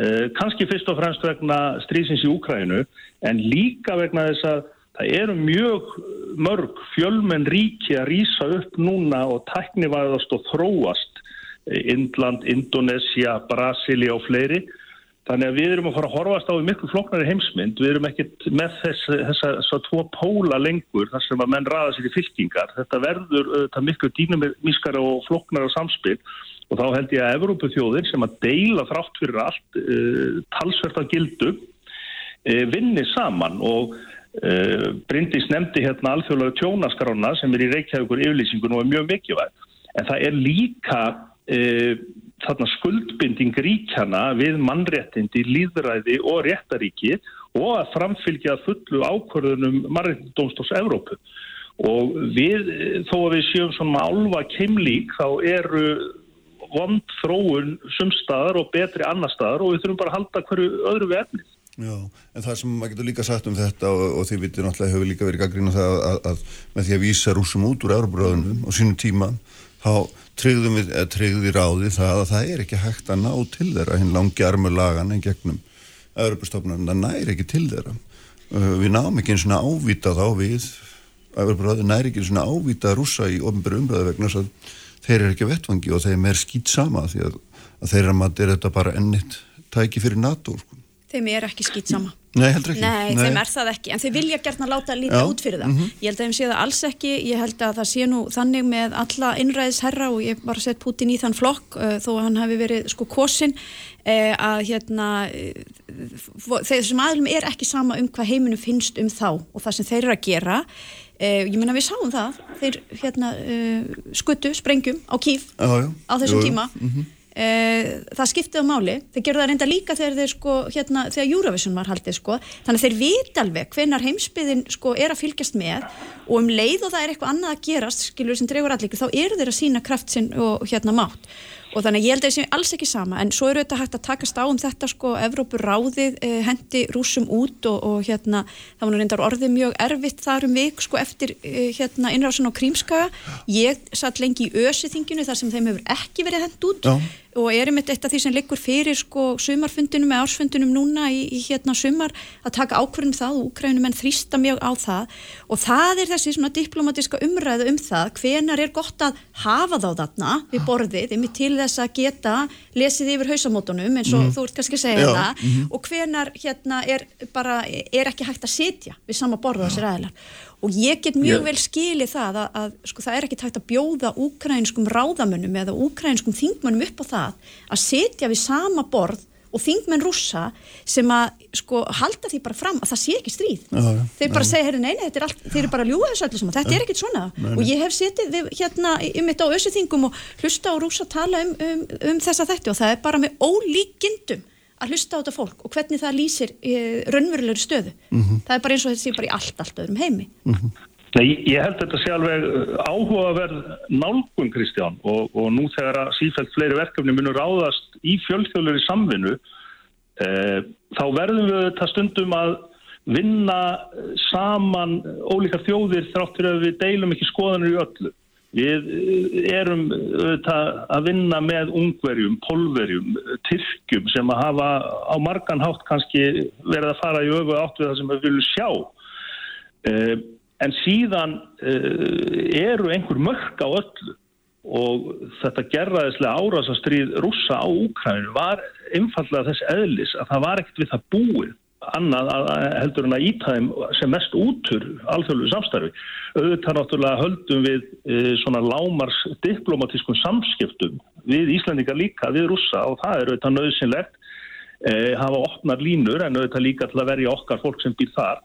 eh, kannski fyrst og fremst vegna strísins í Úkrænu, en líka vegna þess að það eru mjög mörg fjölmenn ríki að rýsa upp núna og tæknivæðast og þróast Indland, Indonesia, Brasilia og fleiri. Þannig að við erum að fara að horfast á miklu floknari heimsmynd. Við erum ekkert með þess, þessa, þessa tvo póla lengur þar sem að menn raða sér í fylkingar. Þetta verður þetta miklu dýnumískara og floknara samspil og þá held ég að Evrópuþjóðir sem að deila þrátt fyrir allt uh, talsvert að gildu uh, vinni saman og uh, Bryndís nefndi hérna alþjóðlega tjónaskrána sem er í Reykjavíkur yfirlýsingun og er mjög mikilvæg. En það er líka þarna skuldbinding ríkjana við mannréttindi, líðræði og réttaríki og að framfylgja fullu ákvörðunum mannréttindómstóks Evrópu. Og við, þó að við séum svona álva keimlík, þá eru vond þróun sumstaðar og betri annar staðar og við þurfum bara að halda hverju öðru við efnið. Já, en það sem maður getur líka sagt um þetta og, og því vitið náttúrulega hefur líka verið gaggrín að, að, að með því að vísa rúsum út úr Európa-bröðunum og sínum tíma þá tryggðum við, tryggði ráði það að það er ekki hægt að ná til þeirra hinn langi armur lagan en gegnum Öðrupastofnarinn, það næri ekki til þeirra uh, við náum ekki eins og ávita þá við Öðrupastofnarinn næri ekki eins og ávita rúsa í ofnbæru umræðu vegna þess að þeir eru ekki vettvangi og þeim er skýt sama því að, að þeirra maður er þetta bara ennitt tæki fyrir NATO sko. Þeim er ekki skýt sama Nei, heldur ekki. Nei, Nei, þeim er það ekki, en þeir vilja gertna láta líta Já. út fyrir það. Mm -hmm. Ég held að þeim sé það alls ekki, ég held að það sé nú þannig með alla innræðisherra og ég bara sett Putin í þann flokk uh, þó að hann hefði verið sko kosin uh, að hérna uh, þeir sem aðlum er ekki sama um hvað heiminu finnst um þá og það sem þeir eru að gera. Ég menna við sáum það, þeir hérna skuttu, sprengjum á kýf á þessum tíma. Mm -hmm. Uh, það skiptið á máli, þeir gerðu það reynda líka þegar þeir sko, hérna, þegar Eurovision var haldið sko, þannig að þeir vita alveg hvenar heimsbyðin sko er að fylgjast með og um leið og það er eitthvað annað að gerast skilur sem dregur allir, þá eru þeir að sína kraft sinn og hérna mátt. Og þannig ég held að það sé alls ekki sama en svo eru þetta hægt að takast á um þetta sko Evrópur ráðið eh, hendi rúsum út og, og hérna það var reyndar orðið mjög erfitt þar um vik sko eftir eh, hérna innrásun á Krímskaga. Ég satt lengi í ösiþinginu þar sem þeim hefur ekki verið hend út. Já. Og er einmitt eitt af því sem liggur fyrir sko sumarfundinum eða ársfundinum núna í, í hérna sumar að taka ákverðum það og úkrænum en þrýsta mjög á það og það er þessi svona diplomatiska umræðu um það hvenar er gott að hafa þá þarna við borðið, einmitt til þess að geta lesið yfir hausamótonum eins og mm. þú ert kannski að segja Já. það mm -hmm. og hvenar hérna er bara er ekki hægt að sitja við sama borða þessir aðlar og ég get mjög yeah. vel skilið það að, að sko, það er ekki hægt að bjóða úkrænskum ráðamönnum eða úkrænskum þingmönnum upp á það að sitja við sama borð og þingmenn rúsa sem að sko halda því bara fram að það sé ekki stríð já, já, þeir bara já. segja, herri neina, þeir eru bara að ljúa þessu allir saman, þetta er ekkit svona nei, nei. og ég hef setið hérna um þetta á össuþingum og hlusta á rúsa tala um, um, um þessa þætti og það er bara með ólíkindum að hlusta á þetta fólk og hvernig það lýsir e, raunverulegur stöðu mm -hmm. það er bara eins og þetta sé bara í allt, allt öðrum heimi mm -hmm. Nei, ég held þetta sé alveg áhugaverð nálgun Kristján og, og nú þegar að sífælt fleiri verkefni munur áðast í fjölþjóðlur í samvinnu eh, þá verðum við þetta stundum að vinna saman ólíkar þjóðir þráttur að við deilum ekki skoðanir í öllu. Við erum að vinna með ungverjum, polverjum, tyrkjum sem að hafa á margan hátt kannski verið að fara í öfu átt við það sem við viljum sjá. Eh, en síðan eh, eru einhver mörk á öllu og þetta gerðaðislega árásastrýð rúsa á Úkræninu var einfallega þess eðlis að það var ekkert við það búið annað að, heldur en að ítæðum sem mest útur alþjóðlu samstarfi. Auðvitað náttúrulega höldum við e, svona lámars diplomatískun samskiptum við Íslandingar líka, við rúsa og það er auðvitað nöðsynlegt e, hafa opnar línur en auðvitað líka til að verja okkar fólk sem býr þar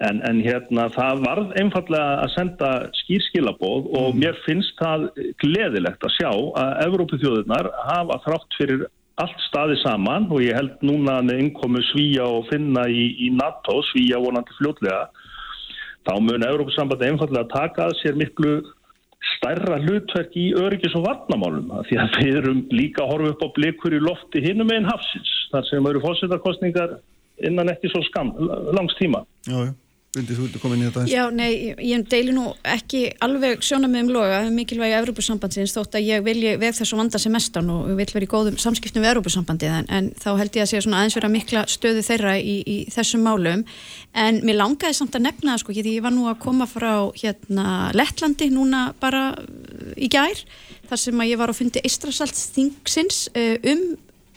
en, en hérna það varð einfallega að senda skýrskilabóð og mér finnst það gleðilegt að sjá að Evrópithjóðunar hafa þrátt fyrir allt staði saman og ég held núna með innkomu Svíja og finna í, í NATO, Svíja vonandi fljótlega þá mun Evrópusambandi einfallega taka að sér miklu stærra hlutverk í öryggis og varnamálum því að við erum líka að horfa upp á blikur í lofti hinnum einn hafsins þar sem eru fósittarkostningar innan ekki svo skam, langs tíma. Já, já. Bindi, þú viltu koma inn í þetta? Já, nei, ég, ég deili nú ekki alveg sjóna með um loga um mikilvægi Evrópusambandsins þótt að ég vilji veg þess að vanda sem mestan og vil vera í góðum samskiptum við Evrópusambandið en, en þá held ég að sé svona aðeins vera mikla stöðu þeirra í, í þessum málum. En mér langaði samt að nefna það sko, því ég var nú að koma frá hérna Lettlandi núna bara í gær þar sem að ég var að fundi Eistrasaltsþingsins uh, um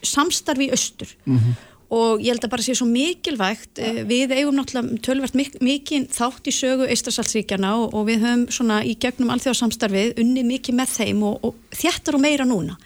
samstarfi í austur. Mm -hmm og ég held að bara sé svo mikilvægt eh, við eigum náttúrulega tölvert mik mikið þátt í sögu Eistrasalsríkjana og, og við höfum svona í gegnum alþjóðsamstarfið unni mikið með þeim og, og þjættar og meira núna.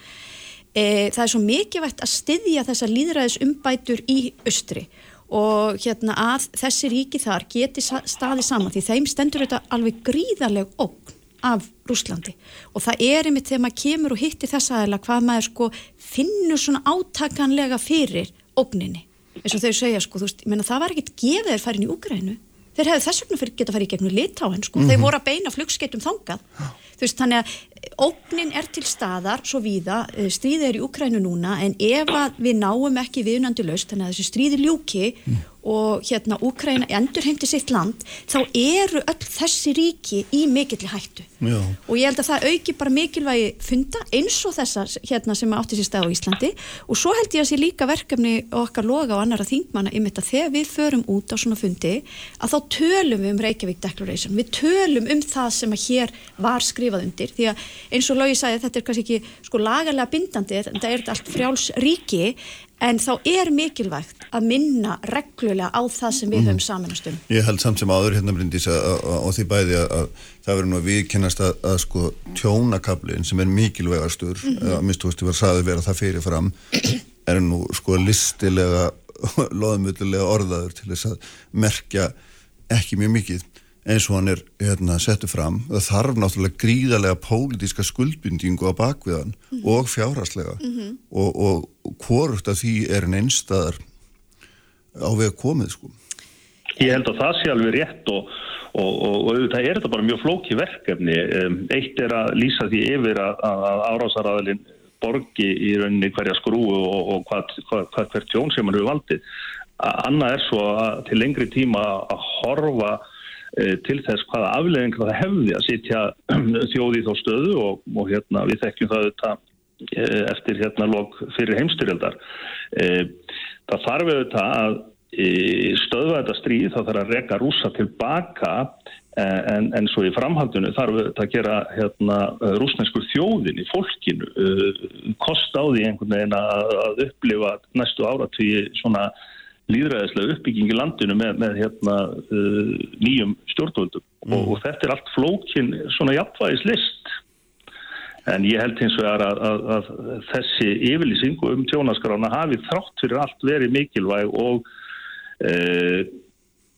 E, það er svo mikilvægt að styðja þessa líðræðis umbætur í austri og hérna að þessi ríki þar geti staði saman því þeim stendur þetta alveg gríðarleg ógn af Rúslandi og það er einmitt þegar maður kemur og hittir þessa aðeila hvað maður sko finnur svona átakanlega fyrir ógninni. Eins og þau segja sko, veist, ég menna það var ekkert gefið þeir farin í Úgrænu þeir hefðu þess vegna geta farið í gegnum litáin sko, mm -hmm. þeir voru að beina flugskeitum þangað. Veist, þannig að ógnin er til staðar svo víða, eh, stríðið er í Úkrænu núna en ef við náum ekki viðunandi laust, þannig að þessi stríði ljúki mm og hérna Úkræna endur heimti sitt land þá eru öll þessi ríki í mikill hættu. Já. og ég held að það auki bara mikilvægi funda eins og þessar hérna sem átti sér stað á Íslandi. Og svo held ég að sé líka verkefni okkar loga og annara þingmanna um þetta þegar við förum út á svona fundi að þá tölum við um Reykjavík Declaration. Við tölum um það sem að hér var skrifað undir. Því að eins og Lógi sagði þetta er kannski ekki sko lagarlega bindandi þetta er allt frjáls ríki en þá er mikilvægt að minna reglulega á það sem við mm. höfum samanastum. Ég held samt sem áður hérna Bryndís og því bæði að, að það verður nú að við kennast að, að sko tjónakablin sem er mikilvægastur mm -hmm. að ég var að saði vera það fyrir fram er nú sko listilega loðmullilega orðaður til þess að merkja ekki mjög mikið eins og hann er hérna, settu fram það þarf náttúrulega gríðarlega pólitíska skuldbindingu á bakviðan mm -hmm. og fjárhastlega mm -hmm. og, og hvort að því er einn einstæðar á veg komið sko. Ég held að það sé alveg rétt og, og, og það er þetta bara mjög flóki verkefni eitt er að lýsa því yfir að, að árásaraðalinn borgi í rauninni hverja skrúu og hvað, hvað, hvað hvert tjón sem hann hefur valdið annað er svo að til lengri tíma að horfa til þess hvaða afleðingar það hefði að sitja þjóði í þá stöðu og, og hérna, við þekkjum það auðvitað, eh, eftir hérna, lok fyrir heimstyrjaldar. Eh, það þarf auðvitað að stöðva þetta stríð, það þarf að reka rúsa tilbaka en, en svo í framhaldinu þarf auðvitað að gera hérna, rúsneskur þjóðin í fólkinu, kost á því einhvern veginn að upplifa næstu áratvíi svona líðræðislega uppbygging í landinu með, með hérna, uh, nýjum stjórnvöldum mm. og, og þetta er allt flókin svona jafnvægislist en ég held hins vegar að, að, að þessi yfirlýsingu um tjónaskrána hafi þrátt fyrir allt verið mikilvæg og uh,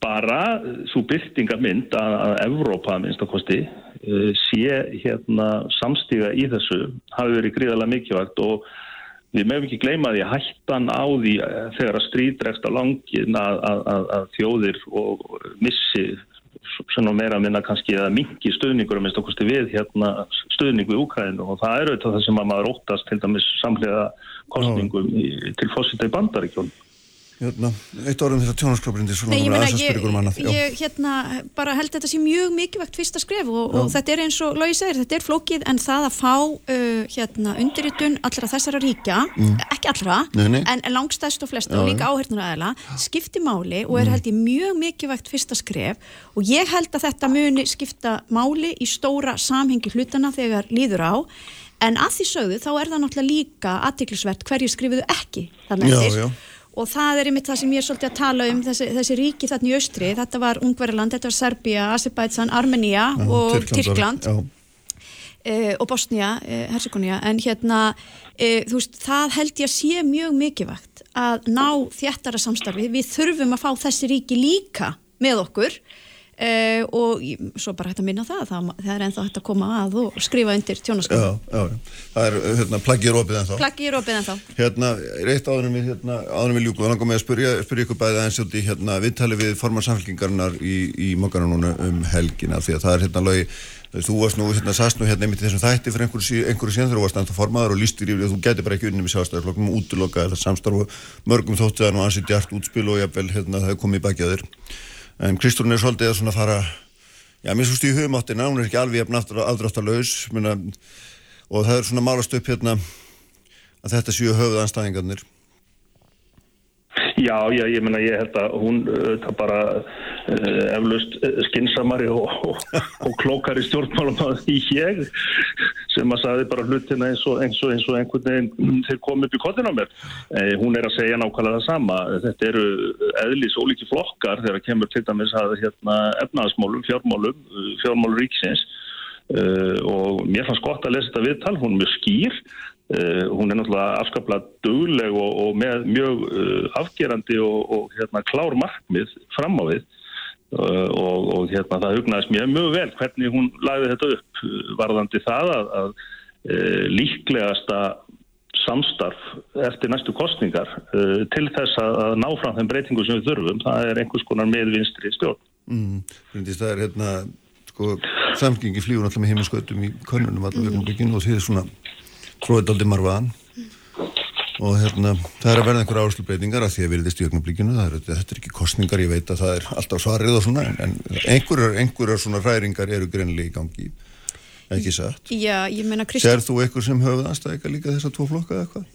bara svo byrtingamind að, að Evrópa minnst að kosti uh, sé hérna samstíga í þessu hafi verið gríðarlega mikilvægt og Við meðum ekki gleyma því að hættan á því eh, þegar að stríðdregst á langin að, að, að þjóðir og missi svona meira að minna kannski að mingi stöðningur að minnst okkurstu við hérna stöðningu í Úkræðinu og það er auðvitað það sem að maður óttast til dæmis samlega kostningum til fósita í bandaríkjónum. Hérna, eitt orðum þess að tjónaskrafbrindi Nei, ég meina, ég, ég hérna, bara held þetta sé mjög mikilvægt fyrsta skref og, og þetta er eins og Lógi segir, þetta er flókið en það að fá uh, hérna, undirritun allra þessara ríkja, mm. ekki allra nei, nei. en langstæst og flesta Já, og líka áhörnur aðeila, skipti máli og er mm. held ég mjög mikilvægt fyrsta skref. Og ég held að þetta muni skipta máli í stóra samhengi hlutana þegar líður á. En að því sögðu þá er það náttúrulega líka aðtiklisvert hverju skrifuðu ekki með þér og það er einmitt það sem ég er svolítið að tala um þessi, þessi ríki þarna í austri. Þetta var Ungverðarland, þetta var Serbia, Azerbaijan, Armenia og Tyrkland, Tyrkland. e, og Bosnia, e, Herzegovina en hérna, e, þú veist það held ég að sé mjög mikilvægt að ná þjættara samstarfi. Við þurfum að fá þessi ríki líka með okkur Uh, og svo bara hægt að minna það það, það er ennþá hægt að koma að og skrifa undir tjónaskapin. Það er, hérna, plaggið opið ennþá. plaggi í rópið ennþá Hérna, reitt áðurum við, hérna, áðurum við ljúkum, þá langum við að spyrja, spyrja ykkur bæði aðeins út í, hérna, viðtali við formar samfélkingarnar í, í mokkana núna um helgina, því að það er, hérna, logi, þú varst nú, hérna, sast nú, hérna, einmitt í þessum þætti fyrir einhverju, einhverju síðan þegar þú varst ennþá formaður og lístir yfir, að þú gæti bara ekki unni með sjálfstæðarflokknum, útiloka þetta samstarf og mörgum þótti það nú ansið djart útspil og jafnvel, hérna, það er komið í baki að þér. En Kristrún er svolítið að svona fara, já, mér svo stíð hugmáttina, hún er ekki alveg minna, og það er svona málast upp hérna að þetta séu höfuðanstæðingarnir. Já, já, ég meina ég held að hún uh, það bara uh, eflaust uh, skinsamari og, og, og klókari stjórnmálum að því ég sem að saði bara hlutina eins og, eins og, eins einhvern veginn þeir komið upp í kottin á mér. Eh, hún er að segja nákvæmlega það sama. Þetta eru eðlis ólíki flokkar þegar kemur til dæmis að hérna, efnaðasmálum, fjármálum, fjármálum ríksins uh, og mér fannst gott að lesa þetta viðtal, hún er mjög skýr Uh, hún er náttúrulega afskaplega dugleg og, og með mjög uh, afgerandi og, og hérna, klár markmið fram á við uh, og, og hérna, það hugnaðist mér mjög vel hvernig hún lagði þetta upp varðandi það að, að líklegasta samstarf eftir næstu kostningar til þess að, að ná fram þeim breytingu sem við þurfum, það er einhvers konar meðvinstri stjórn. Mm. Það er hérna, sko, samgengi flýgur náttúrulega með heiminskautum í könnunum allavega mm. bygginu og því er svona tróðið aldrei marfaðan og hérna, það er að verða einhver áherslubreytingar að því að vilðist í ögnablikinu, er, þetta er ekki kostningar, ég veit að það er alltaf svarið og svona, en einhverjar, einhverjar svona hræringar eru greinlega í gangi, ekki satt. Já, ég meina Kristján Sér þú eitthvað sem höfuðanstæðika líka þessar tvo flokka eða eitthvað?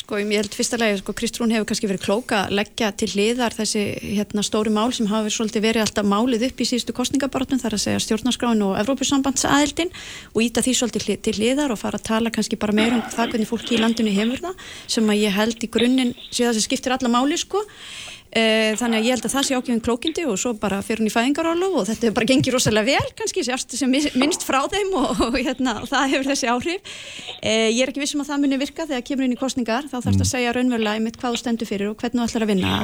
Sko, ég held fyrsta lagi, sko, Kristrún hefur kannski verið klóka að leggja til hliðar þessi hérna, stóri mál sem hafa svolítið verið alltaf málið upp í síðustu kostningabartun þar að segja stjórnarskráin og Evrópusambandsaðildin og íta því svolítið til hliðar og fara að tala kannski bara meira um það hvernig fólki í landinu hefur það sem að ég held í grunninn sé það sem skiptir alla máli sko þannig að ég held að það sé ákveðin klókindi og svo bara fyrir hún í fæðingarálof og þetta bara gengið rosalega vel kannski sem minnst frá þeim og, og hérna, það hefur þessi áhrif. Eh, ég er ekki vissum að það muni virka þegar kemur inn í kostningar þá þarf það að segja raunverulega einmitt hvað þú stendur fyrir og hvernig þú ætlar að vinna.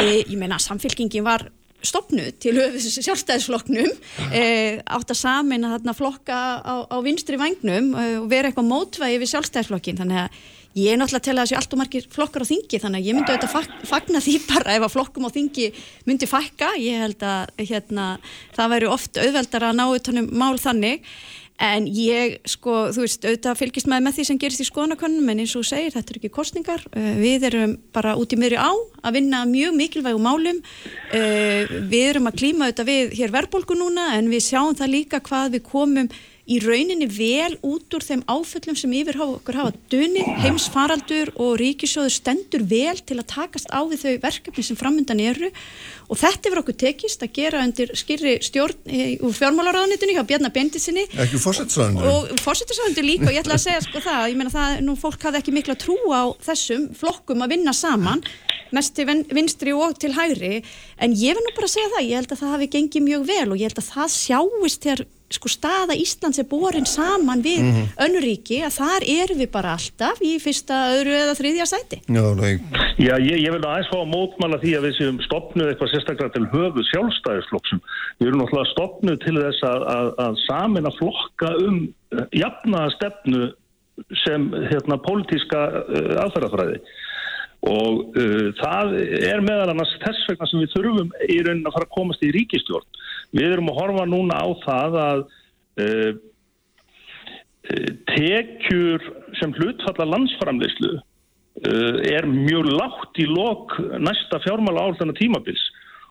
Eh, ég meina samfélkingin var stopnuð til höfus sjálfstæðisflokknum eh, átt að samin að þarna flokka á, á vinstri vagnum eh, og vera eitthvað mótvægi við sjálfstæðisflokkin þannig að ég er náttúrulega að það sé allt og margir flokkar á þingi þannig að ég myndi auðvitað fag, fagna því bara ef að flokkum á þingi myndi fækka. Ég held að hérna, það væri oft auðveldar að ná utanum mál þannig. En ég sko, þú veist, auðvitað fylgist maður með því sem gerist í skoðanakönnum en eins og segir, þetta eru ekki kostningar uh, við erum bara út í miðri á að vinna mjög mikilvægum málum. Uh, við erum að klíma auðvitað við hér verðbólgu núna en við sjáum það líka hvað við komum í rauninni vel út úr þeim áföllum sem yfir okkur hafa dunni, heimsfaraldur og ríkisjóður stendur vel til að takast á við þau verkefni sem framöndan eru. Og þetta hefur okkur tekist að gera undir skýrri stjórn e, úr fjármálaráðunitinu hjá Bjarnar Benditsinni Ekki fórsettsræðinu? og fórsetisöfundur líka og ég ætla að segja sko það, ég meina það, nú fólk hafði ekki mikla trú á þessum flokkum að vinna saman mest til vin- vinstri og til hægri. En ég vil nú bara segja það, ég held að það hafi gengið mjög vel og ég held að það sjáist þegar sko staða Íslands er borin saman við mm Mhm. önnuríki að þar erum við bara alltaf í fyrsta, öðru eða þriðja sæti Já, nei, Já, ég, ég vil aðeins fá að mótmála því að við séum stopnuð eitthvað sérstaklega til höfuð sjálfstæðisflokksum. Við erum náttúrulega stopnuð til þess að, að, að samina flokka um uh, jafnaða stefnu sem hérna pólitíska uh, aðferðafræði. Og uh, það er meðal annars þess vegna sem við þurfum í raunin að fara að komast í ríkistjórn. Við erum að horfa núna á það að uh, tekjur sem hlutfalla landsframleyslu uh, er mjög lágt í lok næsta fjármála áldana tímabils.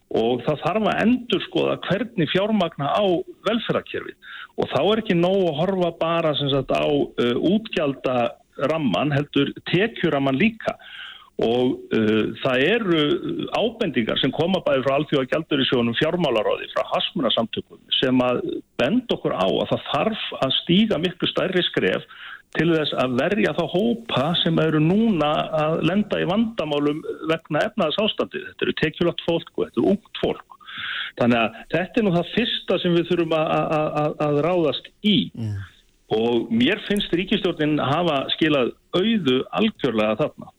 Og það þarf að endur skoða hvernig fjármagna á velferðarkerfið. Og þá er ekki nóg að horfa bara sagt, á uh, útgjaldaramman heldur tekjuramman líka og uh, það eru ábendingar sem koma bæði frá alþjóða gjaldurisjónum fjármálaráði, frá hasmunasamtökum sem að benda okkur á að það þarf að stíga miklu stærri skref til þess að verja þá hópa sem eru núna að lenda í vandamálum vegna efnaðas ástandi. Þetta eru tekjulagt fólk og þetta eru ungt fólk. Þannig að þetta er nú það fyrsta sem við þurfum að, ráðast í. og mér finnst ríkistjórnin hafa skilað auðu algjörlega þarna.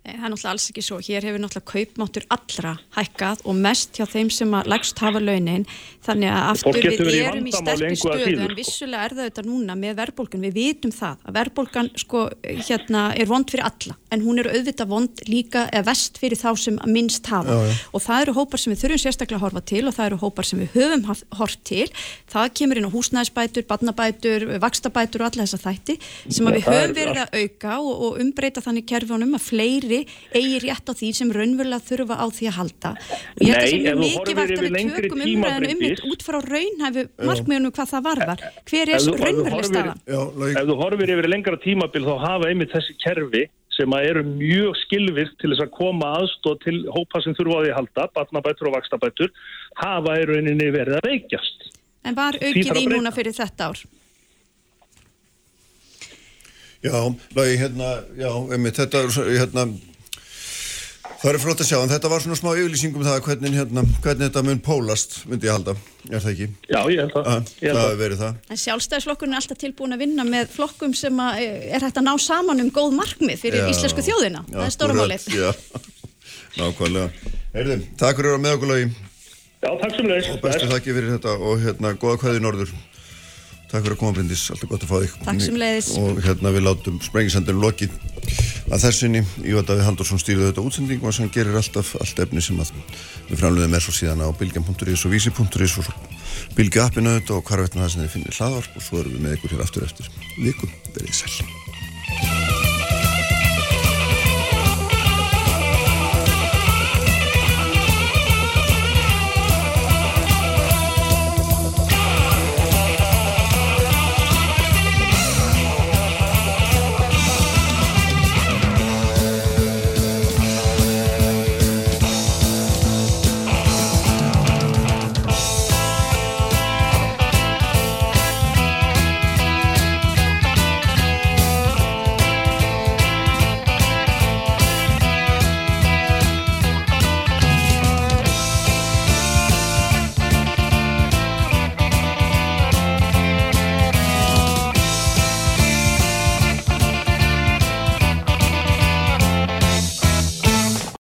Það er náttúrulega alls ekki svo. Hér hefur náttúrulega kaupmáttur allra hækkað og mest hjá þeim sem að lægst hafa launin. Þannig að aftur við erum í sterkri að stöðu en sko. vissulega er það þetta núna með verðbólgun. Við vitum það að verðbólgan sko hérna er vond fyrir alla en hún er auðvitað vond líka eða vest fyrir þá sem minnst hafa. Já, já. Og það eru hópar sem við þurfum sérstaklega að horfa til og það eru hópar sem við höfum hort til. Það kemur inn á húsnæðisbætur, barnabætur, það er fleiri eigi rétt á því sem raunverulega þurfa á því að halda. Og ég held að mjög þú mikilvægt horfir að yfir við lengri tökum tíma, umræðinu um Bryndís. út frá raunhæfu markmiðunum hvað það varðar. Hver er raunverulega horfir- staðan? Ef þú horfir yfir lengra tímabil þá hafa einmitt þessi kerfi sem að eru mjög skilvirk til þess að koma aðstóð til hópa sem þurfa á því að halda, barnabætur og vakstabætur, hafa í rauninni verið að veikjast. En var aukið í núna fyrir þetta ár? Já, lagi, hérna, já, einmitt, þetta er, hérna, það er flott að sjá, en þetta var svona smá yfirlýsing um það hvernig, hérna, hvernig þetta mun pólast, myndi ég halda, er það ekki? Já, ég held það. Held það það. hefur verið það. En sjálfstæðisflokkurinn er alltaf tilbúin að vinna með flokkum sem að, eh, er hægt að ná saman um góð markmið fyrir Já. íslensku þjóðina. Já, það er stóra málið. Já, nákvæmlega. Heyrðu, takk fyrir að vera með okkur lagi. Já, takk sem leiðis. Og bestu þakki fyrir þetta og hérna, góða kvæði norður. Takk fyrir að koma, Bryndis, alltaf gott að fá þig. Takk sömuleiðis. Og hérna við látum sprengisandinu lokið að þessinni. Ívar Davíð Haldursson stýrði þetta útsending og sem gerir alltaf allt efni sem að við framluðum er svo síðan á bilgjum.is og vísi.is og svo bilgju appinu þetta og hvar veitna það sem þið finnir hlaðvarp og svo erum við með ykkur hér aftur eftir viku. Verið sæl.